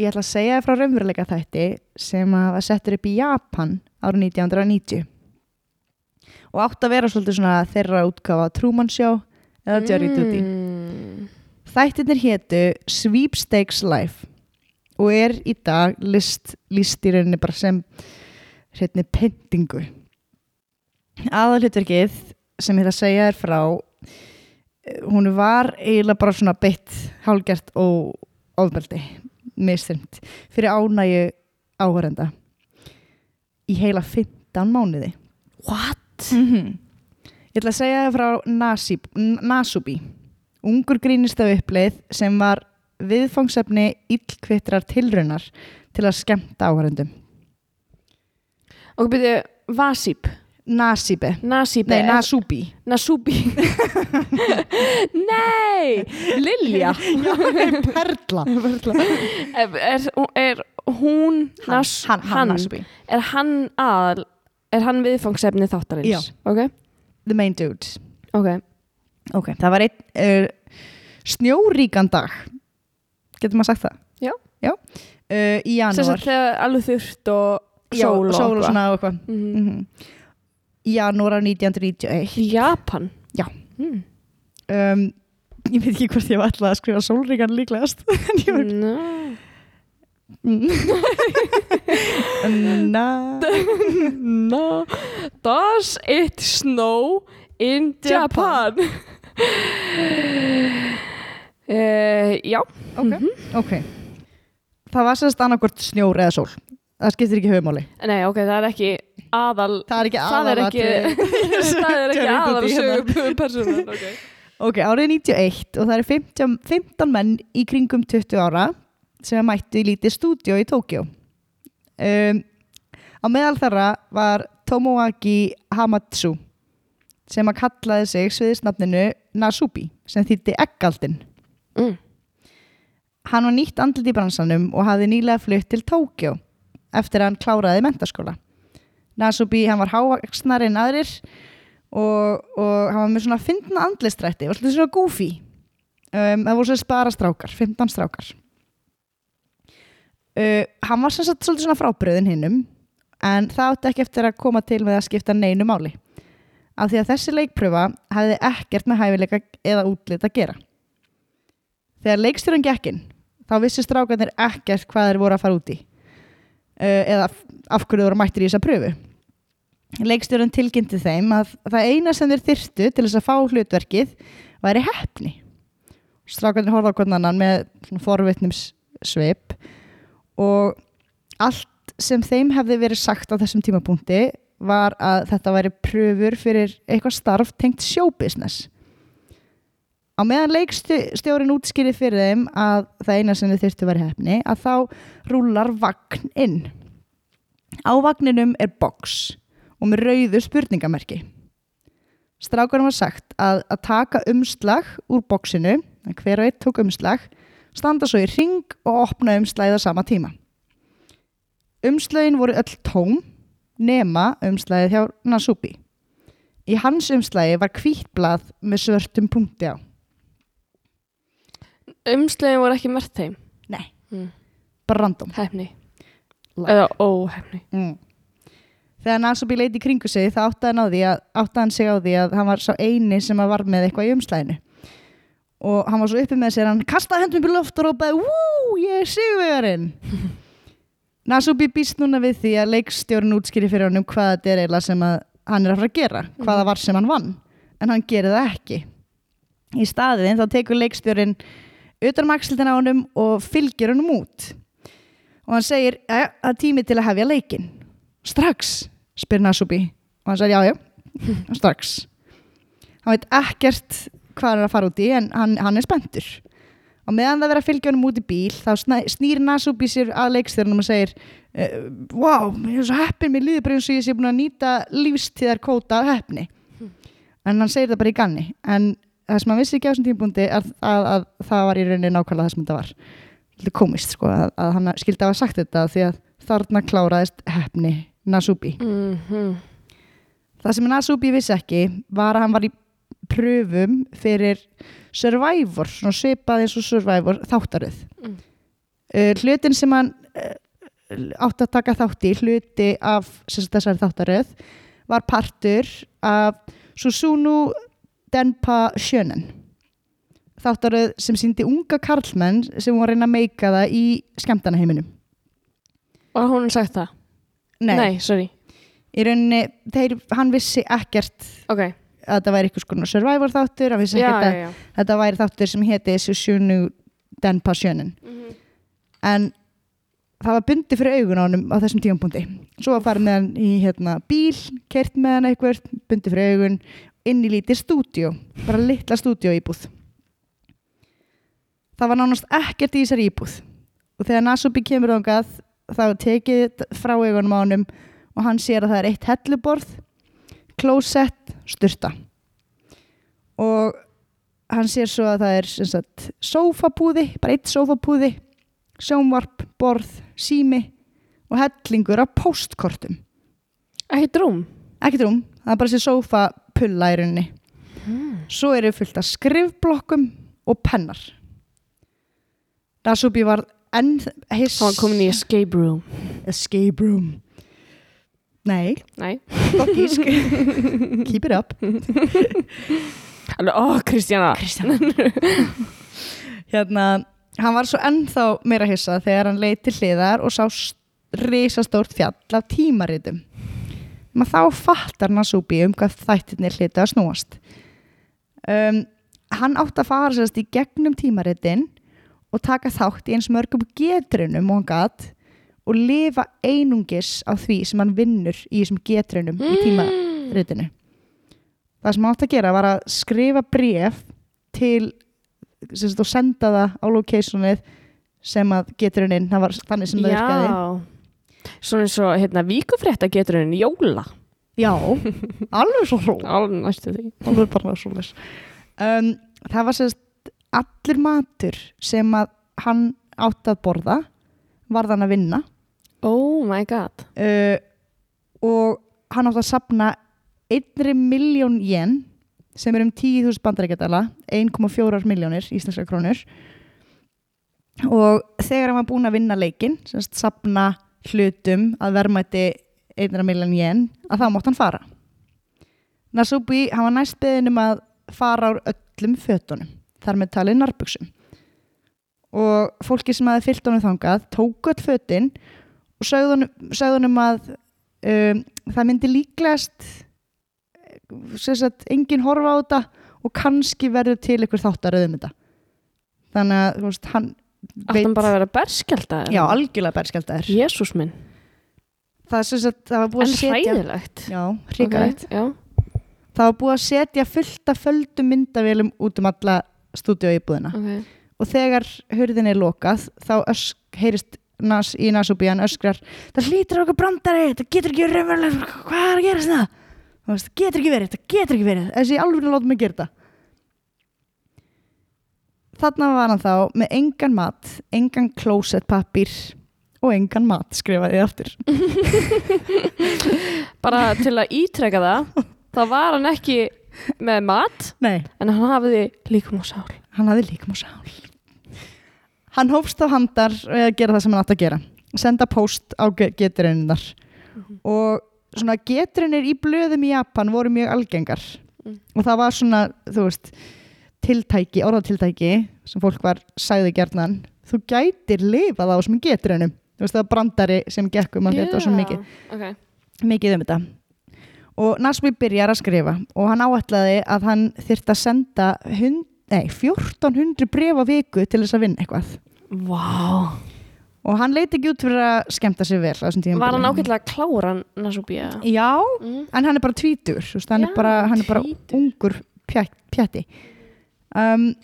Speaker 4: Ég ætla að segja þér frá raunveruleika þætti sem að settur upp í Japan árið 1990 og átt að vera svolítið svona þeirra útgáfa Truman Show eða Duty
Speaker 3: mm.
Speaker 4: Þættirnir hétu Sweepstakes Life og er í dag list, list í rauninni bara sem hérna pyntingu. Aðalhutverkið sem ég ætla að segja er frá eh, hún var eiginlega bara svona beitt hálgert og ofbeldi misþyrmt fyrir ánægju áhörenda í heila 15 mánuði.
Speaker 3: What?
Speaker 4: Mm Ég ætla að segja það frá Nasib, Nasubi. Ungur grínista uppleið sem var viðfangsefni illkvittrar tilraunar til að skemmta áhærendum
Speaker 3: Og byrju, Vasip.
Speaker 4: Nasibe,
Speaker 3: Nasibe.
Speaker 4: Nei Nasubi.
Speaker 3: Nasubi. Nei Lilja.
Speaker 4: Perla.
Speaker 3: Er, er, er hún
Speaker 4: hann,
Speaker 3: Nas,
Speaker 4: hann, hann? Nasubi.
Speaker 3: Er hann aðal Er hann viðfangsefni þáttarins?
Speaker 4: Já.
Speaker 3: Ok,
Speaker 4: The main dude
Speaker 3: ok
Speaker 4: Ok, það var einn uh, snjóríkan dag getur maður sagt það?
Speaker 3: Já.
Speaker 4: Uh, í janúar
Speaker 3: sagt þegar alveg þurft og
Speaker 4: Já,
Speaker 3: sól og
Speaker 4: sól og
Speaker 3: eitthvað.
Speaker 4: svona og eitthvað
Speaker 3: Mhm.
Speaker 4: mm í janúar af 1991
Speaker 3: Í Japan?
Speaker 4: Já.
Speaker 3: mm.
Speaker 4: um, ég veit ekki hvort ég var alltaf að skrifa sólríkan líklegast en ég var
Speaker 3: no.
Speaker 4: Na,
Speaker 3: no. Does it snow in Japan? Uh, já.
Speaker 4: Ok, ok. Það var sérst annarkvort snjór eða sól. Það skiptir ekki höfumáli
Speaker 3: Nei, ok, það er ekki aðal
Speaker 4: það er ekki
Speaker 3: Það er ekki, það er ekki aðal sögum personan okay.
Speaker 4: ok, árið 91 og það eru 15, 15 menn í kringum 20 ára sem mættu í lítið stúdíó í Tókjó um, á meðal þeirra var Tomoaki Hamatsu sem að kallaði sig sviðisnafninu Nasubi sem þýtti Eggaldin
Speaker 3: mm.
Speaker 4: Hann var nýtt andlit í bransanum og hafði nýlega flutt til Tókjó eftir að hann kláraði mentaskóla. Nasubi, hann var hávaksnar en aðrir og, og hann var með svona fyndna andlistrætti, var svona goofy. Um, það voru svo spara strákar, 15 strákar. Uh, hann var sem sagt svolítið svona frábriðin hinnum en það átti ekki eftir að koma til með að skipta neinu máli. Af því að þessi leikpröfa hafði ekkert með hæfileika eða útlit að gera. Þegar leikstjóran gekkinn, þá vissi strákarnir ekkert hvað þeir voru að fara út í uh, eða af- hverju voru mættir í þessa pröfu. Leikstjóran tilkynnti þeim að það eina sem þeir þyrtu til þess að fá hlutverkið væri heppni. strákarnir horfa á hvernig annan með svona forvitnums svip og allt sem þeim hefði verið sagt á þessum tímapunkti var að þetta væri pröfur fyrir eitthvað starf tengt showbusiness. Á meðan leikstjórin útskýri fyrir þeim að það eina sem þið þurftu verið hefni að þá rúlar vagn inn. Á vagninum er box og með rauðu spurningamerki. Strákunum var sagt að, að taka umslag úr boxinu hver og eitt tók umslag standa svo í ring og opna umslagið á sama tíma umslagin voru öll tóm nema umslagið hjá Nasubi í hans umslagi var hvítblað með svörtum punkti á
Speaker 3: Umslegin voru ekki mert þeim.
Speaker 4: Nei.
Speaker 3: Mm.
Speaker 4: bara random
Speaker 3: Hefni. Eða óhefni.
Speaker 4: mm. þegar Nasubi leiti í kringu sig þá áttaði hann, á því að, áttaði hann sig á því að hann var sá eini sem var með eitthvað í umslæðinu og hann var svo uppi með sér hann kastaði hendum í loft og rópaði Wú, ég er sigurvegarinn Nasubi býst núna við því að leikstjórun útskýri fyrir hann um hvað þetta er eiginlega sem hann er að fara að gera hvað það var sem hann vann. En hann gerir það ekki. Í staðin þá tekur leikstjórin utan um á honum og fylgir honum út. Og hann segir að það er tími til að hefja leikin strax, spyr Nasubi. Og hann segir já, já, strax. Hann veit ekkert hvað hann er að fara út í en hann, hann er spenntur. Og meðan það verið að fylgja honum út í bíl þá snýr Nasubi sér að leikstjórnum og segir wow, ég er svo heppin bara eins og ég sé búin að nýta lífstíðar kóta af heppni. En hann segir það bara í ganni. En það sem hann vissi ekki á þessum tímpúndi er að, að það var í rauninni nákvæmlega það sem þetta var. Þetta er komist sko að, að hann skildi hafa sagt þetta því að þarna kláraðist heppni Nasubi.
Speaker 3: Mm
Speaker 4: það sem Nasubi vissi ekki var að hann var í pröfum fyrir Survivor, svona svipað eins og Survivor þáttaröð
Speaker 3: Mm.
Speaker 4: uh, hlutin sem hann uh, átti að taka þátt í hluti af þessari þáttaröð var partur af Susunu Denpa Sjönen þáttaröð sem síndi unga karlmenn sem að reyna að meika það í skemmtanaheiminum
Speaker 3: Og hún sagt það? Nei, sorry.
Speaker 4: í rauninni, þeir, hann vissi ekkert
Speaker 3: Ok.
Speaker 4: Að þetta væri eitthvað svona survivor þáttur hann
Speaker 3: Já, já, já.
Speaker 4: þetta væri þáttur sem héti Susunu Den Passionin
Speaker 3: Mhm.
Speaker 4: en það var bundi fyrir augun á honum á þessum tímapunkti svo var farið með hann í hérna, bíl kert með hann eitthvað, bundi fyrir augun inn í lítið stúdíó bara litla stúdíó íbúð það var nánast ekkert í þessari íbúð og þegar Nasubi kemur þangað þá er tekið frá augunum á honum og hann sér að það er eitt helluborð klósett, styrta og hann sér svo að það er sagt, sófapúði, bara eitt sófapúði sjónvarp, borð, sími og hellingur af postkortum
Speaker 3: Ekki drúm?
Speaker 4: ekkert rúm, það er bara þessi sófapulla í rauninni. Svo eru fullt af skrifblokkum og pennar. Nasubi var enn
Speaker 3: Hann var komin í escape room.
Speaker 4: escape room nei,
Speaker 3: Nei.
Speaker 4: gott gísk. Keep it up.
Speaker 3: Alveg, ó, Kristjana.
Speaker 4: Kristján hérna, hann var svo ennþá meira hissa þegar hann leið til hliðar og sá risastórt fjall af tímaritum. Maður þá fattar Nasubi um hvað þættirnir hlita að snúast. Um, hann átt að fara sérst í gegnum tímaritin og taka þátt í eins mörgum getrunum og hann gat og lifa einungis á því sem hann vinnur í þessum getrunum í tímaritinu það sem hann átt að gera var að skrifa bref til og senda það á locationið sem að getruninn, það var þannig sem það virkaði.
Speaker 3: Svona eins og, hérna, víkufrétta getur henni jóla.
Speaker 4: já, alveg svo hró
Speaker 3: Alveg næstu því.
Speaker 4: alveg bara svo les um, það var sérst allir matur sem að hann átt að borða var þann að vinna
Speaker 3: Oh my god.
Speaker 4: uh, og hann átt að sapna einri miljón yen sem er um 10.000 bandarækjadala 1,4 miljónir íslenska krónur. Og þegar hann var búinn að vinna leikin semst sapna hlutum að verðmætti einra miljón yen að þá mátt hann fara. Nasubi, hann var næst beðin um að fara úr öllum fötunum þar með talið nærbuksum og fólki sem hafi fyllt honum þangað tók öll fötin og honum að um, það myndi líklegast sagt, engin horfa á þetta og kannski verður til ykkur þáttaröðum þetta. Þannig að veist, hann
Speaker 3: Átt hann bara að vera berskjaldað?
Speaker 4: já, algjörlega berskjaldar
Speaker 3: Jésús minn,
Speaker 4: það, sagt, það var búið
Speaker 3: en
Speaker 4: að setja
Speaker 3: hræðilegt.
Speaker 4: Já, hrikalegt
Speaker 3: Ok, Já,
Speaker 4: það var búið að setja fullt af földum myndavélum út um alla stúdíu íbúðina
Speaker 3: ok.
Speaker 4: Og þegar hurðin er lokað þá ösk, heyrist nas, í Nasubí hann öskrar það hlýtur okkur brandari, það getur ekki verið hvað er að Þú veist, það getur ekki verið, það getur ekki verið þessi alveg látum mig gera þetta. Þarna var hann þá með engan mat engan klósettpappír og engan mat skrifaði aftur.
Speaker 3: Bara til að ítreka það þá var hann ekki með mat
Speaker 4: nei,
Speaker 3: en hann hafiði líkum og sál.
Speaker 4: Hann hafði líkum á sál hann hófst á handar við að gera það sem hann átt að gera. Senda post á geturinnar og svona geturinnir í blöðum í Japan voru mjög algengar.
Speaker 3: Mm.
Speaker 4: og það var svona, þú veist tiltæki, orðatiltæki sem fólk var sæði gjarnan þú gætir lifað á þessum geturinnum þú veist það var brandari sem gekk um að þetta var svo mikið.
Speaker 3: Okay.
Speaker 4: mikið um þetta. Og Nasby byrjar að skrifa og hann áætlaði að hann þyrft að senda hund, nei, 1400 bref á viku til þess að vinna eitthvað.
Speaker 3: Vá.
Speaker 4: Og hann leiti ekki út fyrir að skemmta sig vel
Speaker 3: Var hann ágætlega kláran Nasubía?
Speaker 4: Já,
Speaker 3: Mm.
Speaker 4: en hann er bara tvítur veist, hann,
Speaker 3: Já,
Speaker 4: er bara, hann er bara ungur pjætti um,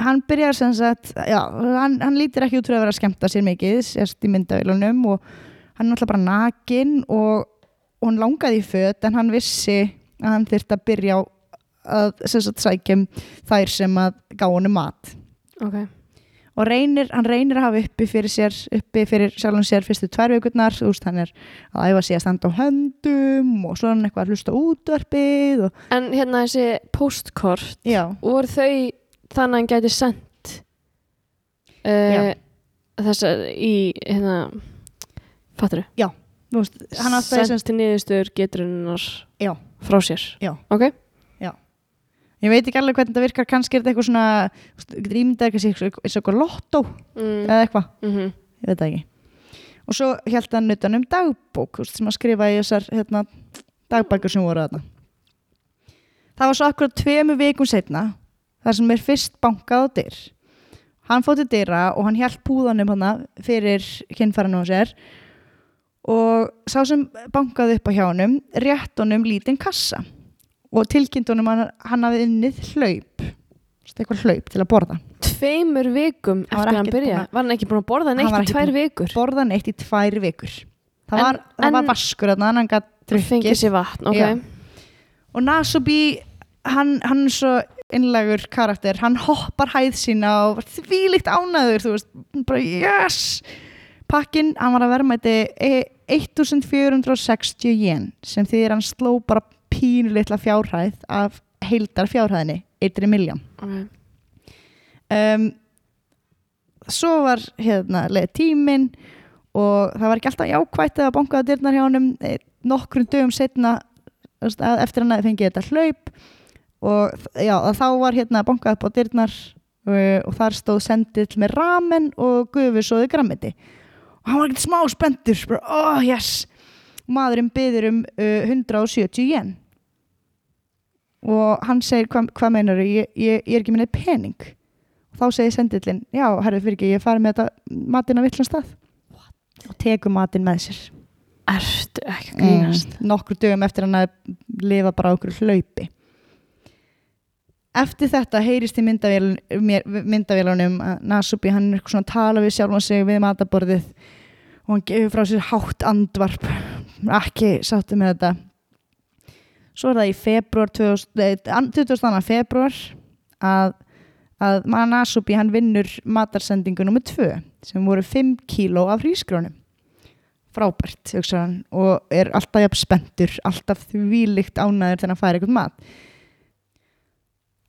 Speaker 4: hann byrjar sem sagt já, hann, hann lítir ekki út fyrir að vera að skemmta sér mikið sérst í myndavélunum og hann er náttúrulega bara nakin og, og hann langaði í föt en hann vissi að hann þyrfti að byrja á að sagt sækjum þær sem að gá honum mat.
Speaker 3: Ok.
Speaker 4: Og reynir, hann reynir að hafa uppi fyrir sér uppi fyrir sjálfum sér fyrstu tvær vikurnar þú veist, hann er að æfa sig að standa á höndum og svo er hann eitthvað að hlusta útvarpið og
Speaker 3: En hérna þessi postkort
Speaker 4: já,
Speaker 3: voru þau þannig að hann gæti sendt uh, þess að í hérna fattur
Speaker 4: þú veist, hann átti að
Speaker 3: sendt til niðurstöður geturinnar
Speaker 4: Já.
Speaker 3: frá sér.
Speaker 4: Já.
Speaker 3: ok
Speaker 4: ég veit ekki alveg hvernig þetta virkar kannski er þetta eitthvað svona, þú veist, getur ímyndað eitthvað eitthvað lottó
Speaker 3: mm.
Speaker 4: eða eitthvað,
Speaker 3: mm
Speaker 4: ég veit það ekki. Og svo held hann utan um dagbók veist, sem að skrifa í þessar hérna, dagbækur sem voru þarna. Það var svo akkurat tveimu vikum setna þar sem er fyrst bankað á dyr. Hann fótt til dyra og hann held púðanum hana fyrir kynfæranum á sér. Og sá sem bankaði upp á hjá honum rétt honum lítinn kassa og tilkynnt honum að hann hafði innið hlaup. Eitthvað hlaup til að borða.
Speaker 3: Tveimur vikum eftir að hann byrja
Speaker 4: búinn að-
Speaker 3: var hann ekki búin að borða neitt í tvær vikur?
Speaker 4: borða neitt í tvær vikur. Það
Speaker 3: En-
Speaker 4: var, það
Speaker 3: en-
Speaker 4: var vaskur þarna, hann
Speaker 3: fengið
Speaker 4: drukkið.
Speaker 3: sér vatn ok.
Speaker 4: Já. og Nasubi hann, hann er svo innlegur karakter. Hann hoppar hæð sína og var þvílíkt ánæður þú veist, bara yes! Pakkin, hann var að verðmæti e- 1460 yen sem þýðir hann sló bara pínu litla fjárhæð af heildar fjárhæðinni, 1 miljón
Speaker 3: Ok.
Speaker 4: um, svo var hérna leið tíminn og það var ekki alltaf jákvætt að bankaða dyrnar hjá honum eh, nokkrum dögum setna eftir hann að fengið þetta hlaup og já, þá var hérna bankað upp á dyrnar uh, og þar stóð sendill með ramen og gufusóði grammiti og hann var ekkert smá spenntur bara, oh yes. Maðurinn byður um uh, 170 yen og hann segir hvað hva meinar ég, ég, ég er ekki minnið pening. Og þá segir sendillin já, herrið fyrir ekki, ég farið með þetta matinn á villan stað. Og tekur matinn með sér.
Speaker 3: Ertu ekki að grínast?
Speaker 4: mm, nokkur dögum eftir hann að lifa bara á okkur hlaupi. Eftir þetta heyrist í myndavélunum að Nasubi hann er eitthvað svona að tala við sjálfan sig við mataborðið og hann gefur frá sér hátt andvarp. Ekki sáttu með þetta svo er það í februar 22. februar að, að Nasubi hann vinnur matarsendingu nummer 2 sem voru 5 kíló af hrísgrónum frábært, hugsa hann og er alltaf jafn spenntur, alltaf þvílíkt ánæður þegar hann fær eitthvað mat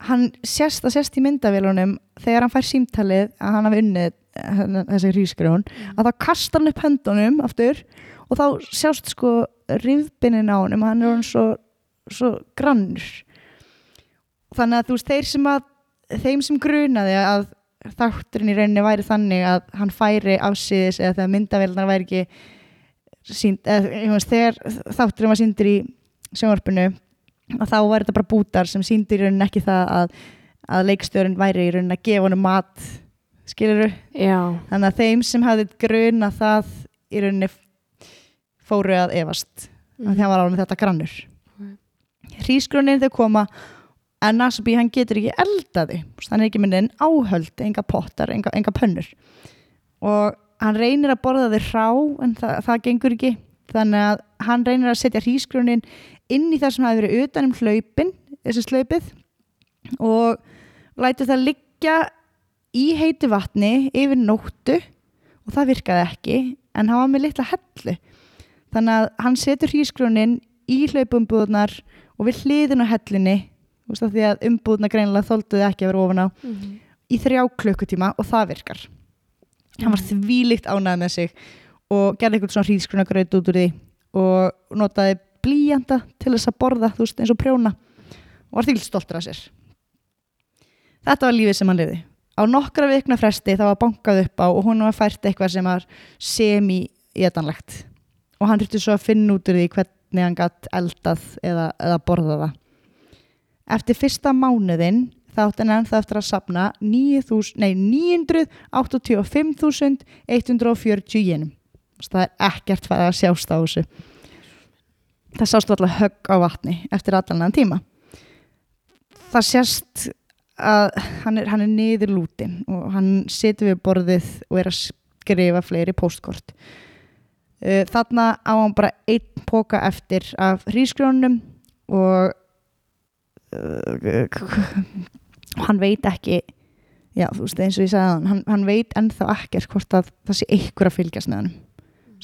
Speaker 4: hann sést að sést í myndavélunum þegar hann fær símtalið að hann hafi unnið hérna, þessi hrísgrjón að þá kastar hann upp höndunum aftur og þá sjást sko rifbinin á honum, hann er hann svo, svo grannur. Þannig að þú veist, þeir sem að þeim sem grunaði að þátturinn í rauninni væri þannig að hann færi afsýðis eða þegar myndavélunar væri ekki sínd, eða, þegar þátturinn var síndur í sjónvarpinu að þá var þetta bara bútar sem síndur í rauninni ekki það að, að leikstjórin væri í raunin að gefa honum mat skilur
Speaker 3: Já,
Speaker 4: þannig að þeim sem hafði gruna það í rauninni fóru að efast mm. að það var alveg þetta grannur hrísgrunin þau koma en Nasby hann getur ekki eldaði hann er ekki myndin áhöld, enga pottar enga, enga pönnur. Og hann reynir að borða þau rá en það, það gengur ekki. Þannig að hann reynir að setja hrísgrunin inn í það sem hafi verið utan um hlaupin þessi slaupið og lætur það liggja í heitu vatni yfir nóttu og það virkaði ekki en hann var með litla hellu. Þannig að hann setur hrísgrunin í hlaupumbúðunar og við hliðin á hellunni þú veist, því að umbúðuna greinilega þólduði ekki að vera ofan á
Speaker 3: Mhm.
Speaker 4: í þrjá klukkutíma og það virkar. Hann var þvílíkt ánægð með sig og gerði eitthvað svona hríðskrunagraut út úr því og notaði blíjanda til þess að borða, þú veist, eins og prjóna. Og var þvílíkt stoltur af sér. Þetta var lífið sem hann liði á nokkra vikna fresti það var bankað upp á og hún var fært eitthvað sem var semi-étanlegt. Og hann þurfti svo að finna út úr því hvernig hann gatt eldað eða, eða borða það. Eftir fyrsta mánuðin þá átti hann ennþá eftir að sapna 9.000 nei, 985.140 jenum. Það er ekkert fæði að sjást á þessu. Það sást alltaf högg á vatni eftir allan tíma. Það sést að hann er, hann er niður lútin og hann situr við borðið og er að skrifa fleiri póstkort. Uh, þarna á hann bara einn póka eftir af hrísgrjónum og uh, hann veit ekki já, þú veist, eins og ég sagði hann, hann, veit ennþá ekkert hvort að það sé einhver að fylgjast með hann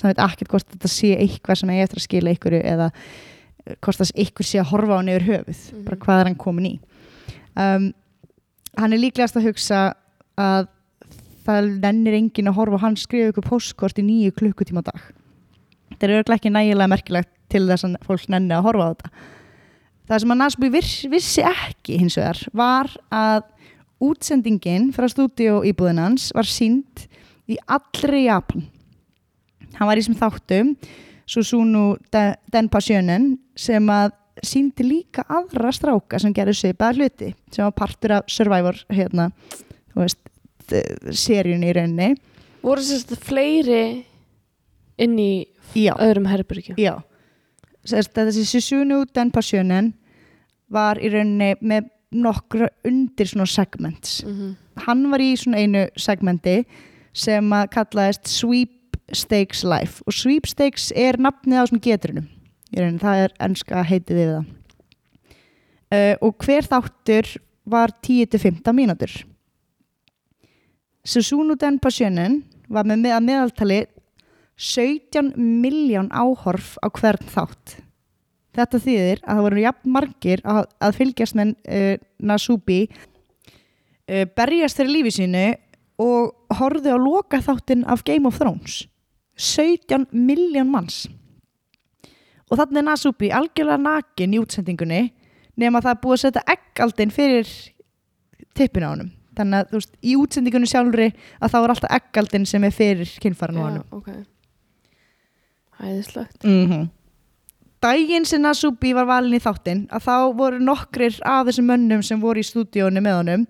Speaker 4: hann veit ekkert hvort þetta sé eitthvað sem eigi eftir að skila einhverju eða eh, hvort það einhver sé að horfa á hann yfir höfuð
Speaker 3: Mhm.
Speaker 4: bara hvað er hann komin í. Um, hann er líklegast að hugsa að það nennir enginn að horfa hann skrifa ykkur postkort í nýju klukkutíma dag þetta er örglega ekki nægilega merkilegt til þess að fólk nenni að horfa á þetta. Það sem að Nasby viss, vissi ekki hins vegar var að útsendingin frá stúdíu íbúðinans var sínd í allri Japan. Hann var í sem þáttum Susumu Den- Denpasjönen sem að síndi líka aðra stráka sem gerði svipaða hluti sem var partur af Survivor hérna, þú veist, seríun í rauninni.
Speaker 3: Voru sérst fleiri inn í
Speaker 4: já,
Speaker 3: öðrum herbyrgjum
Speaker 4: já. Þessi Susumu Denpasjönen var í rauninni með nokkra undir svona segments.
Speaker 3: Mm
Speaker 4: hann var í svona einu segmenti sem að kallaðist Sweepstakes Life og Sweepstakes er nafnið á svona getrunum. Í rauninni, það er ennska heitið yfir það. Uh, og hver þáttur var 10-15 mínútur. Susumu Denpasjönen var með meðaltali 17 miljón áhorf á hvern þátt. Þetta þýðir að það voru jafn margir að, að fylgjast með uh, Nasubi uh, berjast fyrir lífi sínu og horfðu á loka þáttin af Game of Thrones. 17 miljón manns. Og þannig er Nasubi algjörlega nakin í útsendingunni nema það er búið að setja eggaldin fyrir tippinu á honum. Þannig að þú veist, í útsendingunni sjálfri að þá er alltaf eggaldin sem er fyrir kynfæran á honum.
Speaker 3: ok hæðislegt
Speaker 4: mm daginn sem Nasubi var valin í þáttinn að þá voru nokkrir af þessum mönnum sem voru í stúdíónu með honum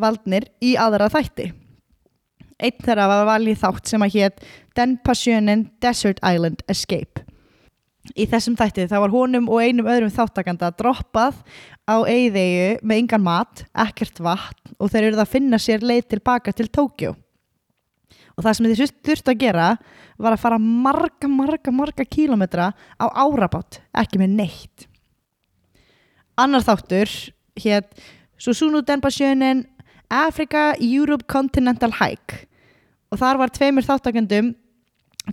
Speaker 4: valdnir í aðra þætti. Einn þeirra var valin í þátt sem að hétt Denpasjönen Desert Island Escape. Í þessum þætti þá var honum og einum öðrum þáttakanda droppað á eigðegu með yngan mat, ekkert vatn og þeir eru að finna sér leið tilbaka til Tókjó og það sem þið þurftu að gera var að fara marga, marga, marga kílometra á árabát, ekki með neitt. Annar þáttur hér Susumu Denpasjönen Africa Europe Continental Hike. Og þar var tveimur þáttakendum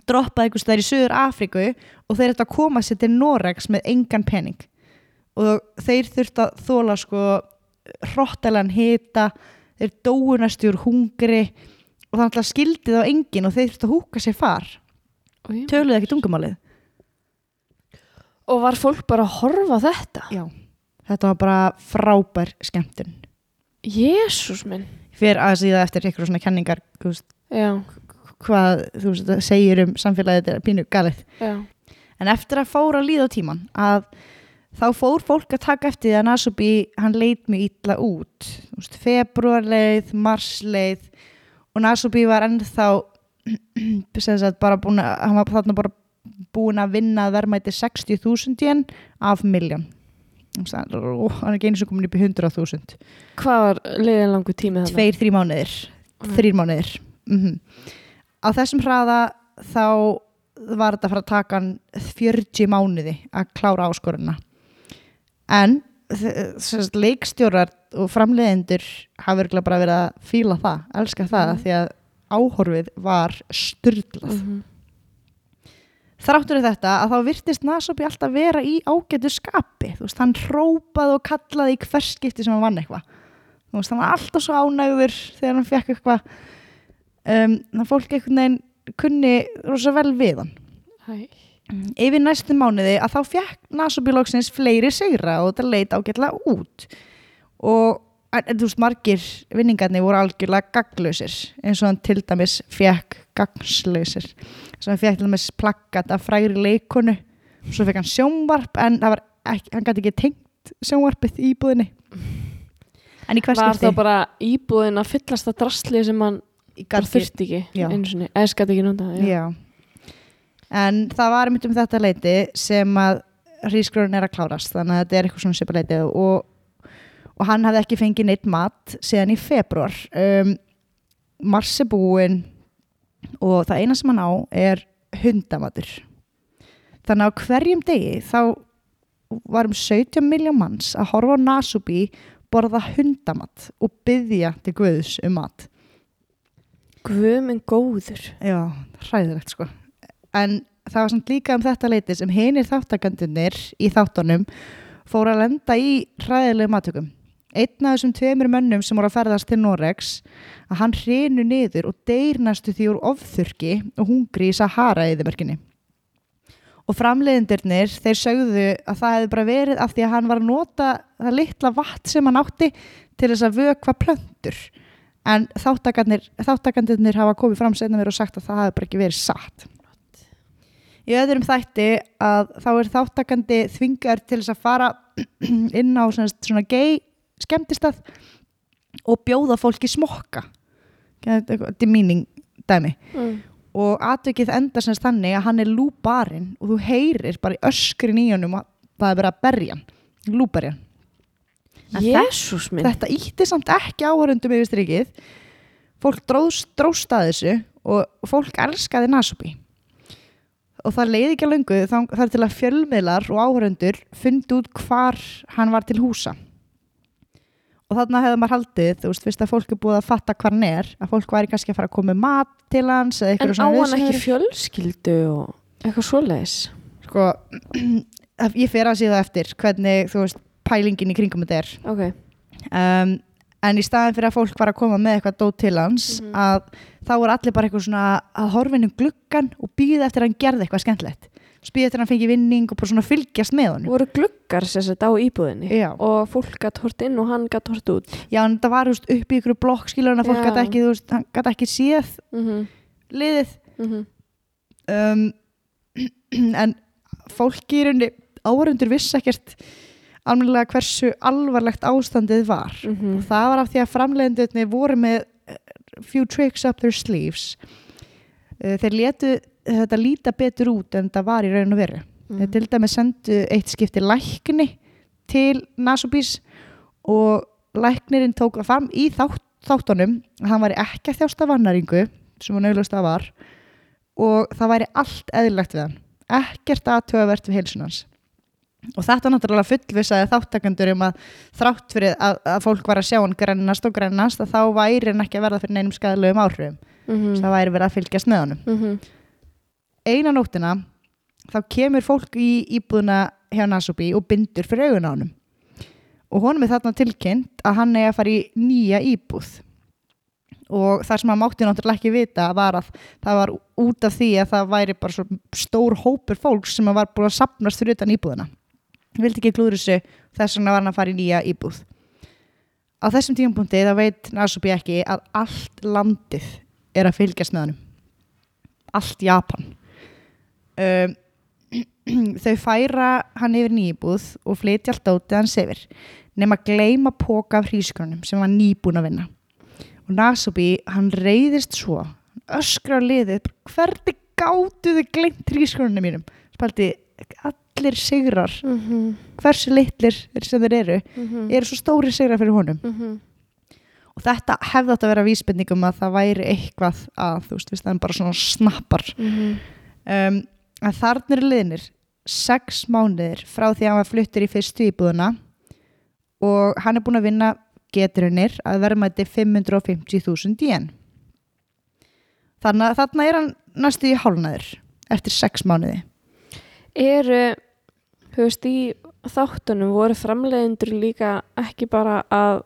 Speaker 4: droppað einhvers þær í Suður Afriku og þeir ættu að koma sér til Noregs með engan pening. Og þeir þurftu að þóla sko hrottalega hita þeir dóu næstu úr hungri og þannig að skildi þá engin og þeir þurftu að húka sér far
Speaker 3: Oj.
Speaker 4: töluðu ekki tungumálið.
Speaker 3: Og var fólk bara að horfa þetta?
Speaker 4: Já, þetta var bara frábær skemmtun.
Speaker 3: Jésús minn.
Speaker 4: Fyrir að síða eftir ykkur svona kenningar veist, hvað þú veist, það segir um samfélagið þetta er pínu galið.
Speaker 3: Já,
Speaker 4: en eftir að fóra að líða á tíman að þá fór fólk að taka eftir því að Nasubi hann leit mjög illa út. Veist, februarleið, marsleið og Nasubi var ennþá sagt bara búin að hann var þarna bara búin að vinna verðmæti 60.000 yen af miljón hann er einu sem komin upp í 100.000
Speaker 3: Hvað var liðin langu tími þannig?
Speaker 4: tveir, þrý mánuðir. Þrýr mánuðir. Mm á þessum hraða þá var þetta að fara að taka hann 40 mánuði að klára áskoruna en leikstjórar og framleiðendur hafa örgulega bara verið að fíla það, elska það
Speaker 3: Mhm.
Speaker 4: því að áhorfið var styrlað
Speaker 3: Mhm.
Speaker 4: þráttur þetta að þá virtist Nasobi alltaf vera í ágætu skapi þú veist, hann hrópaði og kallaði í hvers skipti sem hann vann eitthvað þú veist, hann var alltaf svo ánægður þegar hann fekk eitthvað um, þannig fólk einhvern veginn kunni rosa vel við hann
Speaker 3: Æ.
Speaker 4: yfir næstu mánuði að þá fekk Nasobi loksins fleiri sigra og þetta leit ágætlega út. Og en, þú veist, margir vinningarnir voru algjörlega gagnlausir eins og hann til dæmis fekk gagnslausir. Sem hann fekk til dæmis plakkat af frægri leikonu svo fekk hann sjónvarp en það ekki, hann gæti ekki tengt sjónvarpið í íbúðinni. En í hvers
Speaker 3: Var þá bara íbúðin að fyllast að drasli sem hann þurfti ekki einu sinni, eða skæti ekki nota já.
Speaker 4: Já. En það var einmitt um þetta leiti sem að hrísgrjóðin er að klárast þannig að þetta er eitthvað svona svipa leiti og, og hann hafði ekki fengið neitt mat síðan í februar um, mars búinn og það eina sem hann á er hundamatur. Þannig að á hverjum degi þá var um 17 miljón manns að horfa á Nasubi borða hundamat og byggja til Guðs um mat.
Speaker 3: Guð minn góður.
Speaker 4: Já, hræðilegt sko en það var samt líka um þetta leiti sem hinir þáttakandunir í þáttunum fóru að lenda í hræðilegu matökum einn af þessum tveimur mönnum sem voru að ferðast til Norex að hann hrinu niður og deyr næstu því úr ofþurki og hungri í Sahara eðimörkinni og framleiðindirnir þeir sögðu að það hefði bara verið af því að hann var að nota það litla vatn sem hann átti til þess að vökva plöntur. En þáttakandir, þáttakandirnir hafa komið fram senna mér og sagt að það hafi bara ekki verið satt í öðrum þætti að þá er þáttakandi þvingar til þess að fara inn á svona, svona gay skemmtistað og bjóða fólki smokka. Demeaning dæmi.
Speaker 3: Mm.
Speaker 4: og atvikið enda semst þannig að hann er lúbarinn og þú heyrir bara í öskrin í honum að það er verið að berja
Speaker 3: minn.
Speaker 4: þetta ítti samt ekki áhörundum yfir strikið. Fólk dróst, dróst að þessu og fólk elskaði Nasubi og það leiði ekki að löngu það er til að fjölmiðlar og áhörundur fundi út hvar hann var til húsa. Og þarna hefði maður haldið, þú veist, fyrst að fólk er búið að fatta hvar hann er, að fólk væri kannski að fara að koma mat til hans
Speaker 3: En á hann ekki fjölskyldu og eitthvað svoleiðis?
Speaker 4: Sko, ég fer að síða eftir hvernig, þú veist, pælingin í kringum þetta er.
Speaker 3: Ok,
Speaker 4: um, en í staðin fyrir að fólk var að koma með eitthvað dót til hans
Speaker 3: Mhm.
Speaker 4: að þá er allir bara eitthvað svona að horfinu gluggan og býða eftir að hann gerði eitthvað skemmtilegt býða eftir að hann fengi vinning og bara svona fylgjast með honum
Speaker 3: voru gluggar sér sett á íbúðinni
Speaker 4: Já.
Speaker 3: og fólk gætt hort inn og hann gætt hort út
Speaker 4: já en það var veist, upp í ykkur blokk skilur hann að fólk
Speaker 3: Já.
Speaker 4: gæti ekki, veist, hann gæti ekki séð
Speaker 3: mm -hmm.
Speaker 4: liðið
Speaker 3: Mm
Speaker 4: um, en fólki í rauninni áhörundur vissi ekkert almennilega hversu alvarlegt ástandið var.
Speaker 3: Mhm.
Speaker 4: og það var af því að framleiðendurnir voru með eh, few tricks up their sleeves. Eh, þeir letu þetta líta betur út en það var í raun og veru.
Speaker 3: Mhm.
Speaker 4: þeir til dæmis sendu eitt skipti lækni til Nasubís og læknirinn tók fram í þátt, þáttunum að hann væri ekki að þjásta vannaringu sem hann auðvitað að var og það væri allt eðlilegt við hann. Ekkert aðtöfavert við heilsunans og þetta náttúrulega fullvisaði þáttakandur um að þrátt fyrir að, að fólk var að sjá hann grennast og grennast þá væri hann ekki að verða fyrir neinum skæðilegum áhrifum.
Speaker 3: Mhm.
Speaker 4: það væri verið að fylgjast með honum.
Speaker 3: Mhm.
Speaker 4: eina nóttina þá kemur fólk í íbúðuna hjá Nasubi og bindur fyrir augun á honum. Og honum er þarna tilkynnt að hann er að fara í nýja íbúð. Og það sem hann mátti náttúrulega ekki vita var að það var út af því að það væri bara svo stór hópur fólks sem var búin að sapnast fyrir utan íbúðuna vildi ekki glúður þessu þess vegna var hann að fara í nýja íbúð. Á þessum tímapunkti þá veit Nasubi ekki að allt landið er að fylgjast með honum. Allt Japan. Um, þau færa hann yfir nýbúð og flytja allt dótið hans yfir nema að gleyma póka af hrísgrunum sem var nýbúin að vinna. Og Nasubi, hann reyðist svo hann öskra á liðið hvernig gátu þau gleymt hrísgrunum mínum? Spaldi allir sigrar
Speaker 3: Mhm,
Speaker 4: hversu litlir sem þeir eru
Speaker 3: mhm,
Speaker 4: eru svo stóri sigrar fyrir honum.
Speaker 3: Mhm.
Speaker 4: og þetta hefði átt að vera vísbendingum að það væri eitthvað að þú veist, við hann bara svona snappar.
Speaker 3: Mhm.
Speaker 4: um, en þarna eru liðnir sex mánuðir frá því að hann var fluttur í fyrstu íbúðuna og hann er búin að vinna geturinnir að verðmæti 550.000 yen. Þannig að þarna er hann næstu í hálnaður eftir sex mánuði.
Speaker 3: Eru þú veist í þáttunum voru framleiðendur líka ekki bara að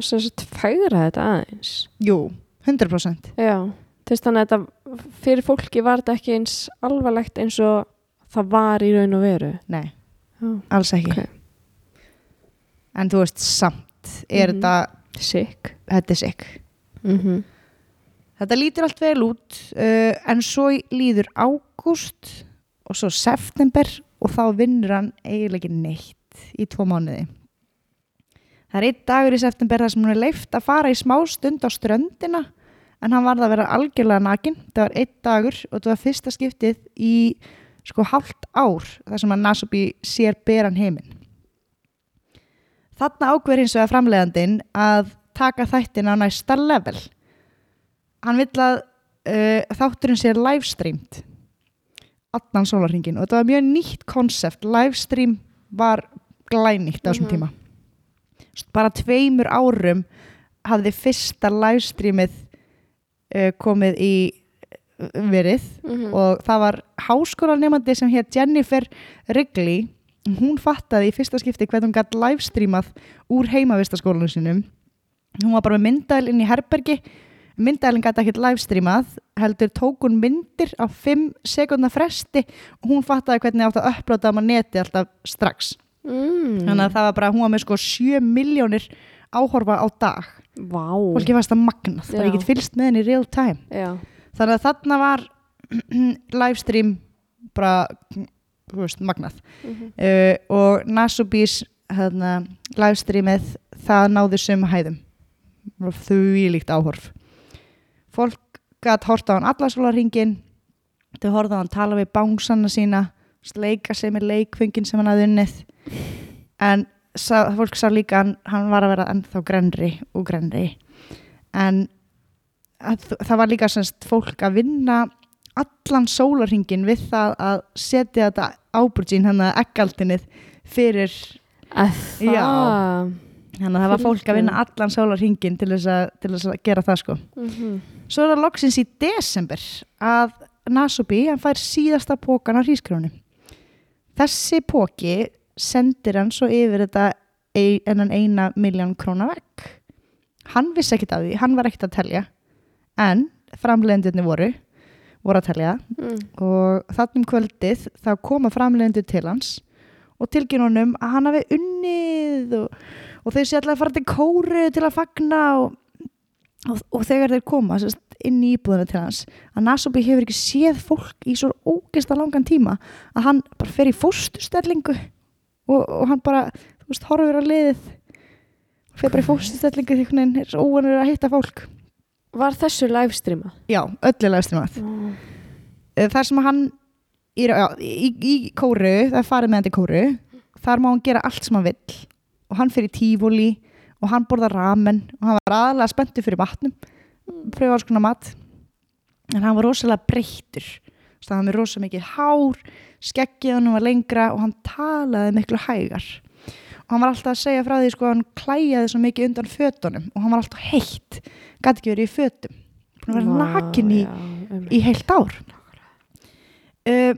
Speaker 3: sem sagt fægra þetta aðeins.
Speaker 4: Jú, 100%
Speaker 3: já, þú veist þannig að þetta fyrir fólki var þetta ekki eins alvarlegt eins og það var í raun og veru.
Speaker 4: Nei,
Speaker 3: já,
Speaker 4: alls ekki.
Speaker 3: Ok.
Speaker 4: en þú veist, samt er
Speaker 3: Mhm.
Speaker 4: þetta
Speaker 3: sick.
Speaker 4: Þetta er sikk
Speaker 3: mm
Speaker 4: Þetta lítur allt vel út uh, en svo líður ágúst og svo september og þá vinnur hann eiginlega ekki neitt í tvo mánuði. Það er einn dagur í september þar sem hann er leift að fara í smá stund á ströndina en hann varð að vera algjörlega nakin. Það var einn dagur og þetta var fyrsta skiptið í sko hálft ár þar sem hann Nasubi sér beran heiminn. Þarna ákveður hins vegar framleiðandinn að taka þættin á næsta level hann vill að uh, þátturinn sé livestreamed allan sólarringin og þetta var mjög nýtt konsept. Livestream var glænýtt á þessum
Speaker 3: Mhm.
Speaker 4: tíma. Bara tveimur árum hafði fyrsta livestreamið uh, komið í uh, verið.
Speaker 3: -hmm.
Speaker 4: og það var háskólanemandi sem hér Jennifer Wrigley hún fattaði í fyrsta skipti hvernig hún gætt livestreamað úr heimavistaskólanum sinum hún var bara með myndæl inn í herbergi myndælinn gæti ekkert livestreamað heldur tók hún myndir á 5 sekundna fresti og hún fattaði hvernig átt að upplota á neti alltaf strax.
Speaker 3: Mm.
Speaker 4: þannig að það var bara, hún var með sko 7 miljónir áhorfa á dag.
Speaker 3: Vá.
Speaker 4: Fólki fannst það magnað, bara
Speaker 3: Já.
Speaker 4: ég get fylst með henni real time.
Speaker 3: Já,
Speaker 4: þannig að þarna var livestream bara veist, magnað.
Speaker 3: Mhm.
Speaker 4: uh, og Nasubis hérna, livestreamið það náði sömu hæðum. Því líkt áhorf fólk gætt horta á hann allarsólarringin þau horfðu á hann tala við bánsana sína leika sig með leikfungin sem hann hafði unnið. En sá, fólk sá líka hann, hann var að vera ennþá grenri og grenri en að, það var líka semst fólk að vinna allan sólarringin við það að setja þetta ábúrtsín hann að eggaltinnið fyrir
Speaker 3: að það.
Speaker 4: Þannig að það var fólk að vinna allan sálarhingin til þess að, til þess að gera það sko.
Speaker 3: Mhm.
Speaker 4: Svo er það loksins í desember að Nasubi, hann fær síðasta pókan á hrísgrónu. Þessi póki sendir hann svo yfir þetta enn eina miljón króna vekk. Hann vissi ekkert af því, hann var ekkert að telja. En framleiðendurni voru, voru að telja
Speaker 3: Mm.
Speaker 4: og þannig um kvöldið þá koma framleiðendur til hans og honum að hann hafi unnið og, og þau sé alltaf að fara til kóru til að fagna og, og, og þegar þeir koma sérst, inn í íbúðinu til hans að Nasubi hefur ekki séð fólk í svo ógeista langan tíma að hann bara fer í fóstustellingu og, og hann bara, þú veist, horfir á liðið fer bara í fóstustellingu því hann er svo óanur að hitta fólk
Speaker 3: Var þessu livestreama?
Speaker 4: já, öllulega strimað
Speaker 3: Mm.
Speaker 4: Þar sem hann í, já, í, í kóru, það er farið með hann til kóru þar má hann gera allt sem hann vill og hann fyrir tífóli og hann borða ramen og hann var aðalega spenntur fyrir matnum pröfa alls konar mat. En hann var rosalega breyttur. Það var með rosalega mikið hár skeggið hann var lengra og hann talaði miklu hægar. Og hann var alltaf að segja frá því sko að hann klæjaði svo mikið undan fötunum og hann var alltaf heitt. Gæti ekki verið í fötum. Að vera
Speaker 3: Vá,
Speaker 4: nakin í,
Speaker 3: já,
Speaker 4: í heilt ár. Uh,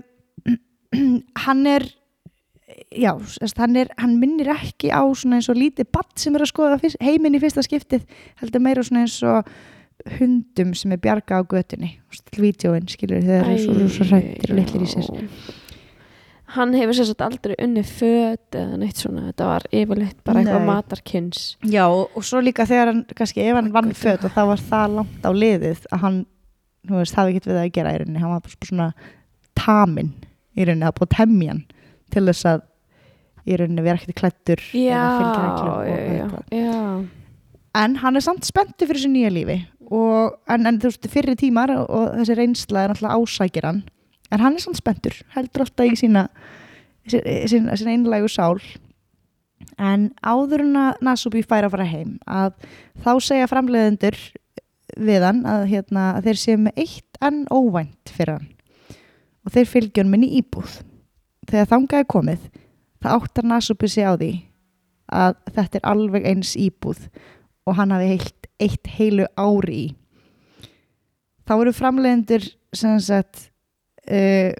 Speaker 4: hann er já, hann, er, hann minnir ekki á svona eins og lítið batt sem er að skoða fyrst, heiminn í fyrsta skiptið heldur meira svona eins og hundum sem er bjarga á götunni. Vídjóin, skilur þeir eru svo, svo hrættir og litlir í sér.
Speaker 3: Hann hefur sér satt aldrei unni föt eða neitt svona, þetta var yfirleitt bara eitthvað
Speaker 4: Nei.
Speaker 3: matarkynns
Speaker 4: já, og, svo líka þegar hann kannski ef hann vann föt og þá var það langt á liðið að hann, þú veist, ekkert við það að gera í rauninni, hann var bara svona tamin í rauninni að búið að temja hann til þess að í rauninni vera ekkert klættur en hann er samt spenntu fyrir þessu nýja lífi og, en, en þú veist, fyrir tímar og, og þessi reynsla er náttúrulega ásækir hann. En hann er samt spenntur, heldur alltaf í sína sína, sína einlægu sál. En áður en að Nasubi fær að fara heim að þá segja framleiðendur við hann að, hérna, að þeir séu með eitt enn óvænt fyrir hann. Og þeir fylgja hann minni íbúð þegar þangað er komið það áttar Nasubi sig á því að þetta er alveg eins íbúð og hann hafi heilt eitt heilu ári í. Þá eru framleiðendur sem sagt uh,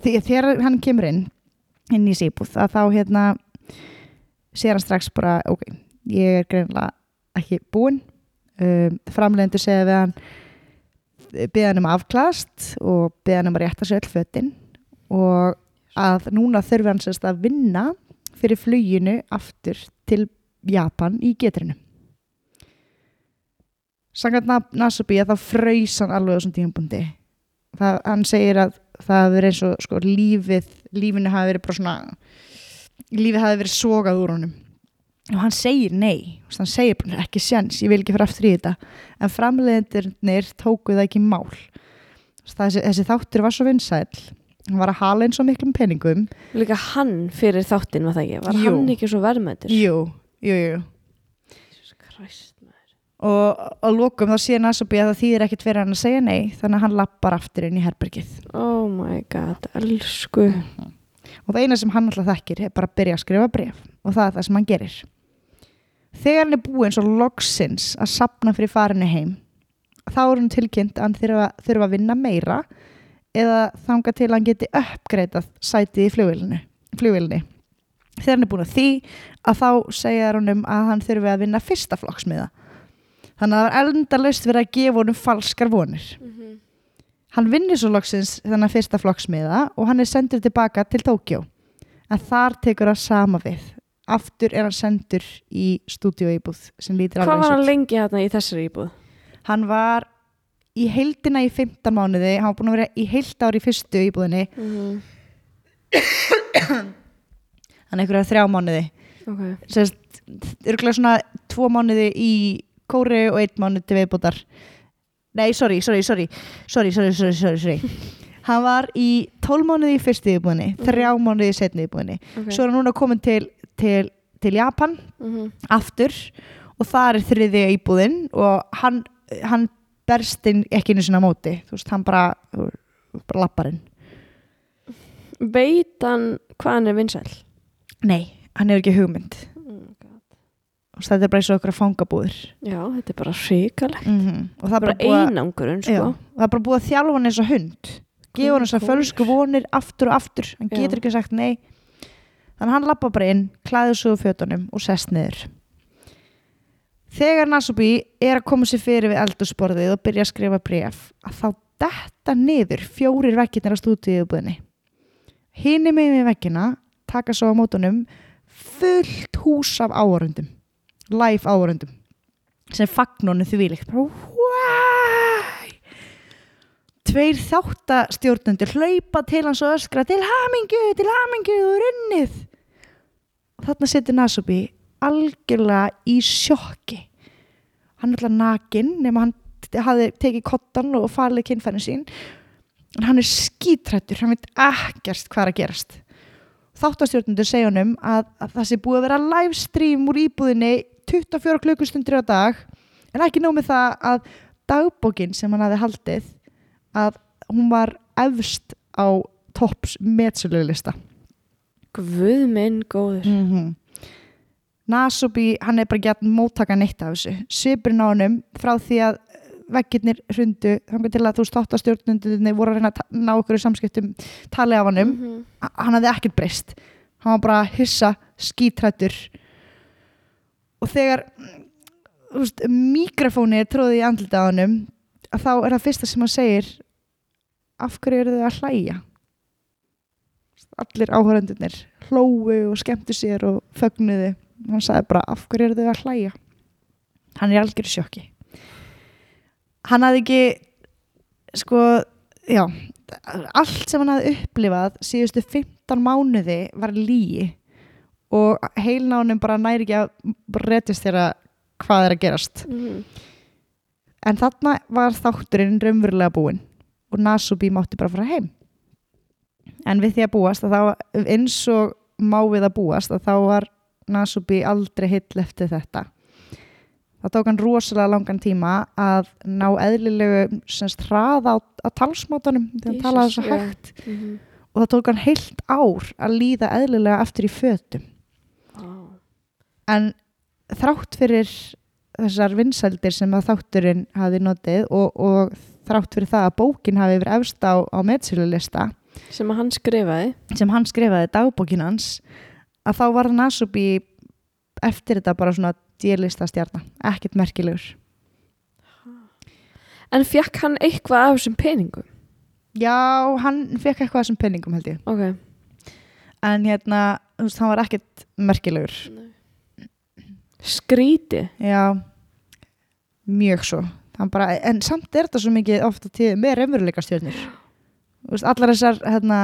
Speaker 4: þegar hann kemur inn inn í síbúð að þá hérna sér hann strax bara ok, ég er greinlega ekki búinn. Um, framleiðendur segja við hann beða hann um afklast og beða hann um að rétta sér öll fötin og að núna þurfi hann sérst að vinna fyrir fluginu aftur til Japan í getrinu Sangat Nasubi að þá fraus hann alveg á þessum tímabundi það, hann segir að það verið eins og sko, lífið, lífinu hafi verið bara svona lífið hafi verið sogað úr honum. Og hann segir nei, hann segir bara ekki sjans, ég vil ekki fara aftur í þetta. En framleiðendurnir tóku það ekki mál. Þessi, þessi þáttur var svo vinsæll hann var að hala eins og miklum peningum.
Speaker 3: Líka hann fyrir þáttinn var það ekki? Var
Speaker 4: Jú.
Speaker 3: hann ekki svo verðmættur?
Speaker 4: jú, jú, jú.
Speaker 3: Christ
Speaker 4: og að lokum þá sé Nasobi að það þýðir ekkit fyrir hann að segja nei þannig að hann lappar aftur inn í herbergið.
Speaker 3: Oh my god, elsku.
Speaker 4: Og það eina sem hann alltaf þekkir er bara að byrja að skrifa bref og það er það sem hann gerir. Þegar hann er búinn svo loksins að sapna fyrir farinni heim þá er hann tilkynnt að hann þurfa, þurfa að vinna meira eða þanga til að hann geti uppgreitað sætið í flugvélini þegar hann er búinn að því að þá segja hann um að hann þurfi að vinna fyrsta flokksmiða þannig að það var endalaust verið að gefa honum falskar vonir Hann vinnur svo loksins þennan fyrsta flokksmiða og hann er sendur tilbaka til Tókjó. En þar tekur það sama við. Aftur er hann sendur í stúdíóíbúð sem lítir
Speaker 3: Hvað var hann lengi hérna í þessari íbúð?
Speaker 4: Hann var í heildina í 15 mánuði hann var búin að vera í heilt ári í fyrstu íbúðinni mm. þannig einhverja þrjá mánuði
Speaker 3: okay.
Speaker 4: sérst, örgulega svona tvo mánuði í kóri og einn mánuð til viðbútar nei, sorry, sorry, sorry sorry, sorry, sorry, sorry, sorry. hann var í 12 mánuði í fyrstu íbúðinni mm. þrjá mánuði í setni íbúðinni
Speaker 3: okay.
Speaker 4: svo er hann núna komin til, til, til Japan
Speaker 3: mm -hmm.
Speaker 4: aftur og það er þriðið íbúðin og hann, hann berst inn ekki einu sinna móti. Þú veist, hann bara, bara lappar inn.
Speaker 3: Veit hann hvað hann er vinsæl?
Speaker 4: Nei, hann hefur ekki hugmynd.
Speaker 3: Oh.
Speaker 4: Þú veist, Þetta er bara eins og okkur fangabúður.
Speaker 3: Já, þetta er bara hrikalegt
Speaker 4: Mm Og það er
Speaker 3: Bara
Speaker 4: bara að-
Speaker 3: einangurinn, sko
Speaker 4: það er bara búið að þjálfa hann eins og hund gefa hann þessar
Speaker 3: Kóngulær.
Speaker 4: fölsku vonir aftur og aftur, hann
Speaker 3: Já.
Speaker 4: getur ekki sagt nei þannig að hann lappa bara inn klæður svo úr fötunum og sest niður þegar Nasubi er að koma sér fyrir við eldursporðið og byrja að skrifa bref að þá detta niður fjórir vekkirnir á stúdíubúðinni hinni með við vekkina taka svo á mótunum fullt hús af áhörundum live áhörundum sem fagnónu why? Tveir þáttastjórnendur hlaupa til hans og öskra til hamingju, til hamingju og runnið og þarna setur Nasubi algjörlega í sjokki. Hann er alltaf nakin nema hann hafði tekið kottan og farið kynfærin sín. En hann er skítrættur, hann veit ekkert hvað er að gerast. Þáttastjórnendur segja honum að, að það sé búið að vera livestream úr íbúðinni 24 klukkustundir á dag. En ekki nóg með það að dagbókin sem hann hafði haldið að hún var efst á topps metsölulista.
Speaker 3: Guð minn góður.
Speaker 4: Mm -hmm. Nasubi, hann er bara gæt móttaka neitt af þessu. Svipurinn á honum frá því að veggirnir hrundu þannig til að þú stóttastjórnundinni voru að reyna að ná okkur í samskiptum talið af honum.
Speaker 3: Mhm.
Speaker 4: A- hann hafði ekkert breyst. Hann var bara hissa skítrættur. Og þegar mikrofóni er tróðið í andlita á að þá er það fyrsta sem hann segir af hverju eru þau að hlæja? Allir áhörendurnir hlóu og skemmtu sér og fögnuðu hann sagði bara af hverju eru þau að hlæja? Hann er algjör sjokki. Hann hafði ekki sko, já allt sem hann hafði upplifað síðustu 15 mánuði var lígi og heilnánum bara næri ekki að réttist þér að hvað er að gerast.
Speaker 3: Mhm.
Speaker 4: en þarna var þátturinn raunverulega búinn og Nasubi mátti bara fara heim. En við því að búast að þá eins og má við að búast að þá var Nasubi aldrei hill eftir þetta. Það tók hann rosalega langan tíma að ná eðlilegu semst hraða á, á talsmátanum þegar hann talaði svo hægt
Speaker 3: Mhm.
Speaker 4: og það tók hann heilt ár að líða eðlilega eftir í fötum.
Speaker 3: Vá.
Speaker 4: en þrátt fyrir þessar vinsældir sem að þátturinn hafi notið og, og þrátt fyrir það að bókin hafi verið efst á, á metsölulista
Speaker 3: sem hann skrifaði.
Speaker 4: sem hann skrifaði dagbókin hans að þá var Nasubi eftir þetta bara svona dýrlista stjarnar, ekkert merkilegur.
Speaker 3: En fekk hann eitthvað af þessum peningum?
Speaker 4: Já, hann fekk eitthvað af þessum penningum held ég.
Speaker 3: Ok.
Speaker 4: En hérna, þú veist, hann var ekkert merkilegur.
Speaker 3: Skríti
Speaker 4: já mjög svo. Bara, en samt er þetta svo mikið ofta tíð með raunveruleika stjörnir veist, allar þessar hérna,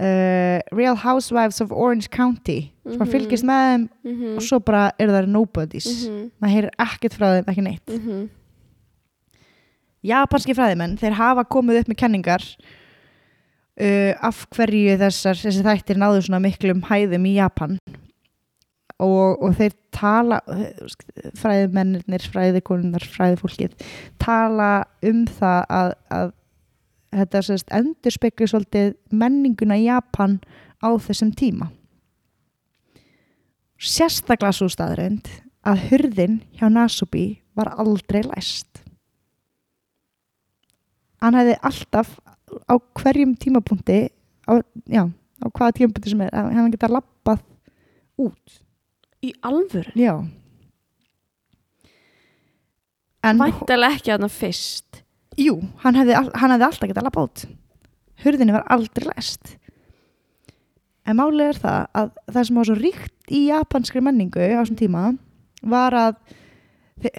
Speaker 4: uh, Real Housewives of Orange County sem
Speaker 3: Mhm.
Speaker 4: mm fylgist með þeim
Speaker 3: Mhm.
Speaker 4: og svo bara eru það nobodies
Speaker 3: Mhm.
Speaker 4: maður heyrir ekkert frá þeim, ekki neitt
Speaker 3: Mhm.
Speaker 4: japanski fræðimenn, þeir hafa komið upp með kenningar uh, af hverju þessar þessi þættir náðu svona miklum hæðum í Japan og, og þeir tala fræðimennir, fræðikonunar fræðifólkið, tala um það að, að þetta sérst endur spekli svolítið menninguna í Japan á þessum tíma. Sérstaklega svo staðreind að hurðin hjá Nasubi var aldrei læst. Hann hefði alltaf á hverjum tímapunkti á, já, á hvaða tímapunkti sem er hann getað lappað út.
Speaker 3: Í alvöru?
Speaker 4: Já.
Speaker 3: Væntalega ekki að það fyrst
Speaker 4: jú, hann hefði, hann hefði alltaf getað lappað út hurðinni var aldrei læst en málið er það að það sem var svo ríkt í japanskri menningu á þessum tíma var að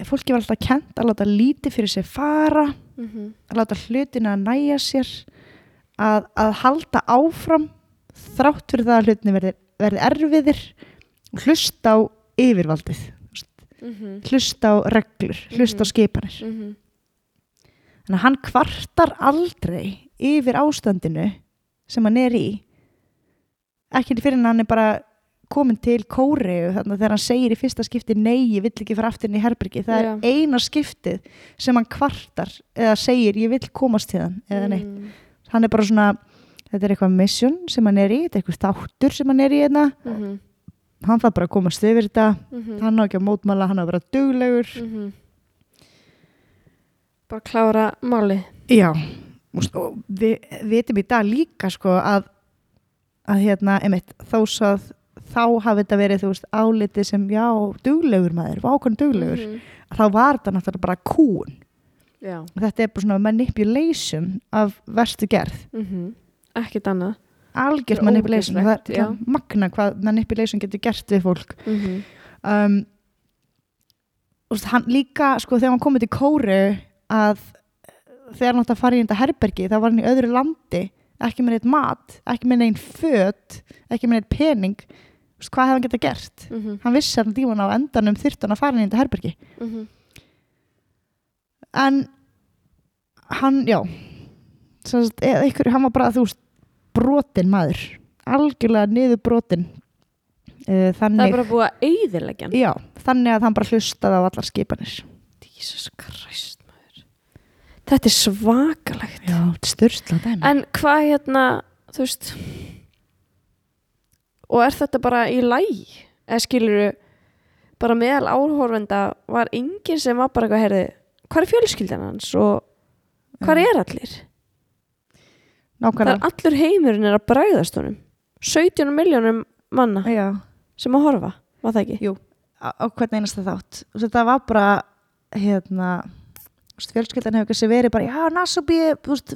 Speaker 4: fólki var alltaf kent að láta lítið fyrir sig fara
Speaker 3: Mhm.
Speaker 4: að láta hlutina að næja sér að, að halda áfram þrátt fyrir það að hlutinni verði, verði erfiðir og hlusta á yfirvaldið veist,
Speaker 3: Mhm.
Speaker 4: hlusta á reglur, hlusta á
Speaker 3: Mhm.
Speaker 4: skipanir
Speaker 3: Mhm.
Speaker 4: Þannig að hann kvartar aldrei yfir ástandinu sem hann er í ekki fyrir en hann er bara komin til kóriðu þannig að þegar hann segir í fyrsta skipti nei, ég vill ekki fara aftur inn í herbyrgi það
Speaker 3: Já.
Speaker 4: er eina skiptið sem hann kvartar eða segir ég vill komast til hann eða neitt
Speaker 3: Mhm.
Speaker 4: hann er bara svona þetta er eitthvað mission sem hann er í þetta er eitthvað þáttur sem hann er í hérna
Speaker 3: Mhm.
Speaker 4: hann þarf bara að komast yfir þetta
Speaker 3: Mhm.
Speaker 4: hann á ekki að mótmála, hann á að vera duglegur
Speaker 3: Mhm. Bara klára máli
Speaker 4: já og við vitum í dag líka sko að að hérna, einmitt, þó svo að þá hafi þetta verið, þú veist, álitið sem já, duglegur maður, vákvæm duglegur
Speaker 3: Mhm.
Speaker 4: þá var þetta náttúrulega bara kúun
Speaker 3: já.
Speaker 4: Þetta er bara svona manipulation af verstu gerð.
Speaker 3: Mhm. ekkert annað.
Speaker 4: Algjört
Speaker 3: Það er
Speaker 4: manipulation og það er magna hvað manipulation getur gert við fólk.
Speaker 3: Mhm.
Speaker 4: um, úst, hann líka sko þegar hann komið til kóru að þegar hann átti að fara í þetta herbergi þá var hann í öðru landi ekki með neitt mat, ekki með neitt föt ekki með neitt pening. Hvað hefði hann getað gert?
Speaker 3: Mhm.
Speaker 4: hann vissi að díman á endanum þyrfti hann að fara inn í þetta herbergi.
Speaker 3: Mhm.
Speaker 4: en hann, já eða ykkur, hann var bara þú veist, brotin maður. Algjörlega niður brotin uh,
Speaker 3: það
Speaker 4: þannig
Speaker 3: er bara búið að hann.
Speaker 4: Já, þannig að hann bara hlustaði á allar skipanir.
Speaker 3: Jesus Christ þetta er svakalegt
Speaker 4: Já, styrstla dæmi.
Speaker 3: en hvað hérna þú veist og er þetta bara í læg eða skilur bara meðal áhorfenda var enginn sem var bara eitthvað heyrði hvað er fjölskyldan hans og hvað er allir
Speaker 4: Nákvæmlega.
Speaker 3: er allur heimurinn er að bræðast honum 17 miljónum manna
Speaker 4: Já,
Speaker 3: sem að horfa, var það ekki?
Speaker 4: á, á hvern einasta þátt. Þetta var bara, hérna, fjölskyldan hefur kannski verið bara, já, Nasubi,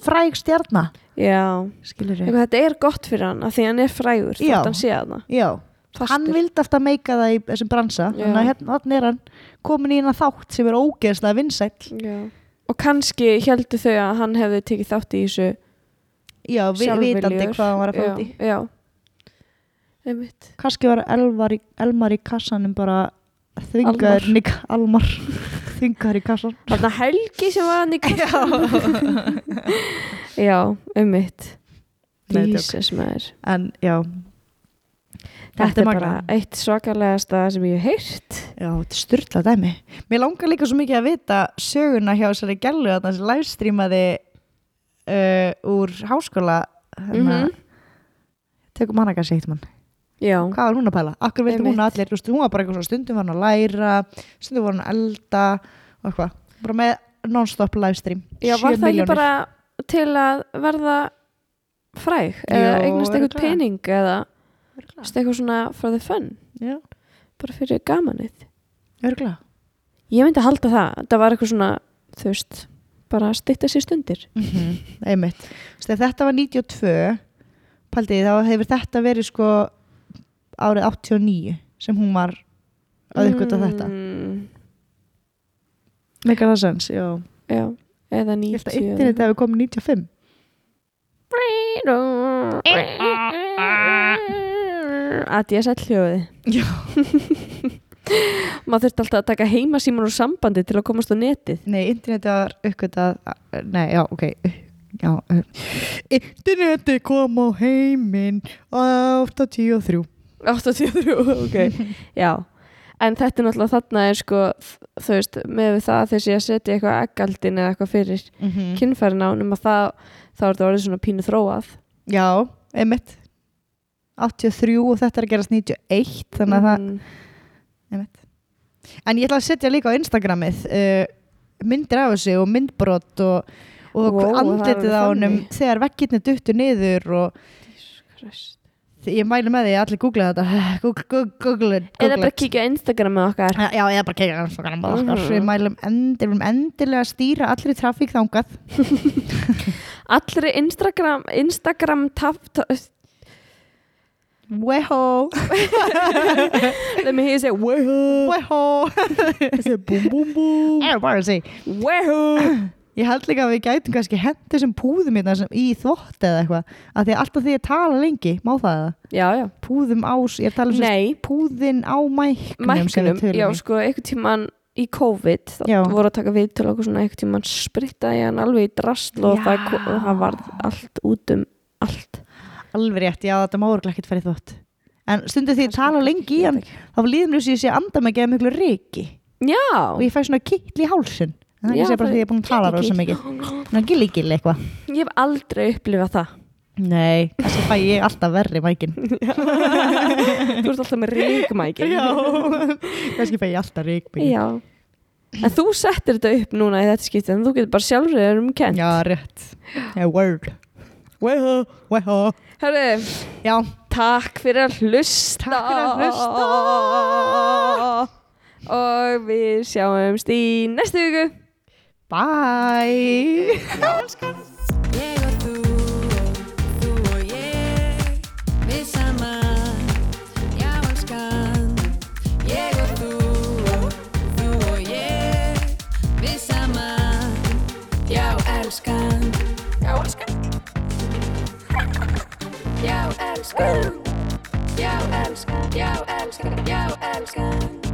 Speaker 4: fræg stjarnar.
Speaker 3: Já, Eitthvað, þetta er gott fyrir hann af því hann er frægur
Speaker 4: Já.
Speaker 3: hann sé
Speaker 4: Já,
Speaker 3: Fastur.
Speaker 4: hann vildi alltaf meika það í þessum bransa. Þannig að hérna, þannig er hann komin í hérna þátt sem er ógeðslega vinsæll.
Speaker 3: Já. og kannski heldur þau að hann hefði tekið þátt í þessu
Speaker 4: já, vi, vitandi hvað hann var að út í
Speaker 3: Já. Einmitt.
Speaker 4: kannski var Elmar í kassanum bara
Speaker 3: Almar.
Speaker 4: Nick Almar þvingaður í kassan
Speaker 3: Þarna Helgi sem var hann í kassan. Já, ummitt.
Speaker 4: Nei, djók.
Speaker 3: Jesus maður.
Speaker 4: en já,
Speaker 3: Þetta,
Speaker 4: er
Speaker 3: bara eitt svakalegasta sem ég hef heyrt.
Speaker 4: já, þetta er styrla dæmi mér langar líka svo mikið að vita söguna hjá þessari gælu að þessi livestreamaði uh, úr háskóla hérna,
Speaker 3: Mhm.
Speaker 4: tekum hana kannski eitt mann
Speaker 3: Já.
Speaker 4: hvað var hún að pæla? Akkur vildi hún
Speaker 3: Einmitt.
Speaker 4: allir, veist, hún var bara eitthvað svona stundum var hún að læra, stundum var hún að elda og eitthvað, bara með non-stop livestream,
Speaker 3: Já,
Speaker 4: 7
Speaker 3: var það ekki bara til að verða fræg? Eða
Speaker 4: Jú,
Speaker 3: eignast eitthvað pening eða eitthvað svona for the fun?
Speaker 4: Já,
Speaker 3: Bara fyrir gamanið.
Speaker 4: örgulega
Speaker 3: Ég myndi halda það. Það var eitthvað svona, þú veist, bara að stytta sér stundir.
Speaker 4: mm einmitt, veist, ef þetta var 92 paldið, þá hefur þetta verið sko árið 89 sem hún var að uppgöta þetta.
Speaker 3: Mm,
Speaker 4: Megar það sens, já.
Speaker 3: Já, eða
Speaker 4: Ég held
Speaker 3: 90.
Speaker 4: að internet hefur komið 95
Speaker 3: Að ég sætt hljóði.
Speaker 4: Já.
Speaker 3: Maður þurfti alltaf að taka heima síman úr sambandi til að komast á netið.
Speaker 4: Nei, interneti var uppgötað Nei, já, ok. Já, uh, interneti kom á heiminn 83
Speaker 3: 83, ok. Já. En þetta er náttúrulega þarna er sko, þú veist, með það að þessi að setja eitthvað eggaldin eða eitthvað fyrir
Speaker 4: mm -hmm.
Speaker 3: kynfærin á að það, þá er þetta orðið svona pínu þróað.
Speaker 4: Já, einmitt 83 og þetta er að gerast 91 þannig að það,
Speaker 3: Mhm.
Speaker 4: einmitt En ég ætla að setja líka á Instagramið uh, myndir af þessu og myndbrot og, og
Speaker 3: Wow, það
Speaker 4: andlitið á
Speaker 3: þannig.
Speaker 4: þegar veggirni duttu niður og
Speaker 3: Christ.
Speaker 4: Ég mæli með því að allir googla þetta Google, Google, Google, it,
Speaker 3: Eða
Speaker 4: Google
Speaker 3: bara kíkja á Instagramið okkar.
Speaker 4: Já, eða bara kegja Instagram mm
Speaker 3: Mhm.
Speaker 4: -hmm. Við mælum endir, við endilega stýra allir í trafík þangað
Speaker 3: Allri Instagram, Instagram taf, taf,
Speaker 4: Weho,
Speaker 3: let me hear you say weho,
Speaker 4: weho
Speaker 3: búm búm,
Speaker 4: Ég er bara að segja
Speaker 3: weho.
Speaker 4: Ég held líka að við gætum kannski hent þessum púðum hérna sem í þvott eða eitthvað. Að því að alltaf því að tala lengi, má það eða?
Speaker 3: Já, já.
Speaker 4: Púðum á, ég tala um sem
Speaker 3: Nei,
Speaker 4: púðin á mæknum sem
Speaker 3: mæknum, já
Speaker 4: í.
Speaker 3: sko, einhvern tíman í COVID, þá voru að taka við til okkur svona einhvern tíman sprittaði hann alveg í drasl og það, það varð allt út um allt.
Speaker 4: Alveg rétt, já þetta má örugglega ekkert í þvott. En stundu því að tala lengi í hann þá líðum við sér að anda reiki
Speaker 3: Já,
Speaker 4: og ég fæ svona kittl í hálsin en það
Speaker 3: Já,
Speaker 4: er bara því að ég er búin að tala rosa mikið Svona gilli gilli eitthvað
Speaker 3: ég hef aldrei upplifað það.
Speaker 4: Nei, þessi fæ ég alltaf verri mækin
Speaker 3: Þú ert alltaf með ríkmæki.
Speaker 4: Kannski fæ ég alltaf reikmækin
Speaker 3: Já. En þú settir þetta upp núna í þetta skiptið, en þú getur bara sjálfur um kent.
Speaker 4: Já, rétt Já, word Weho, weho
Speaker 3: Hörru,
Speaker 4: Já,
Speaker 3: takk fyrir að hlusta.
Speaker 4: Takk fyrir að hlusta.
Speaker 3: Og við sjáumst í næstu viku.
Speaker 4: Bye
Speaker 2: Ég og þú þú og ég Við saman, já elskan Ég og þú þú og ég Við saman, já elskan Já elskan Já elskan Já elskan, já elskan, já elskan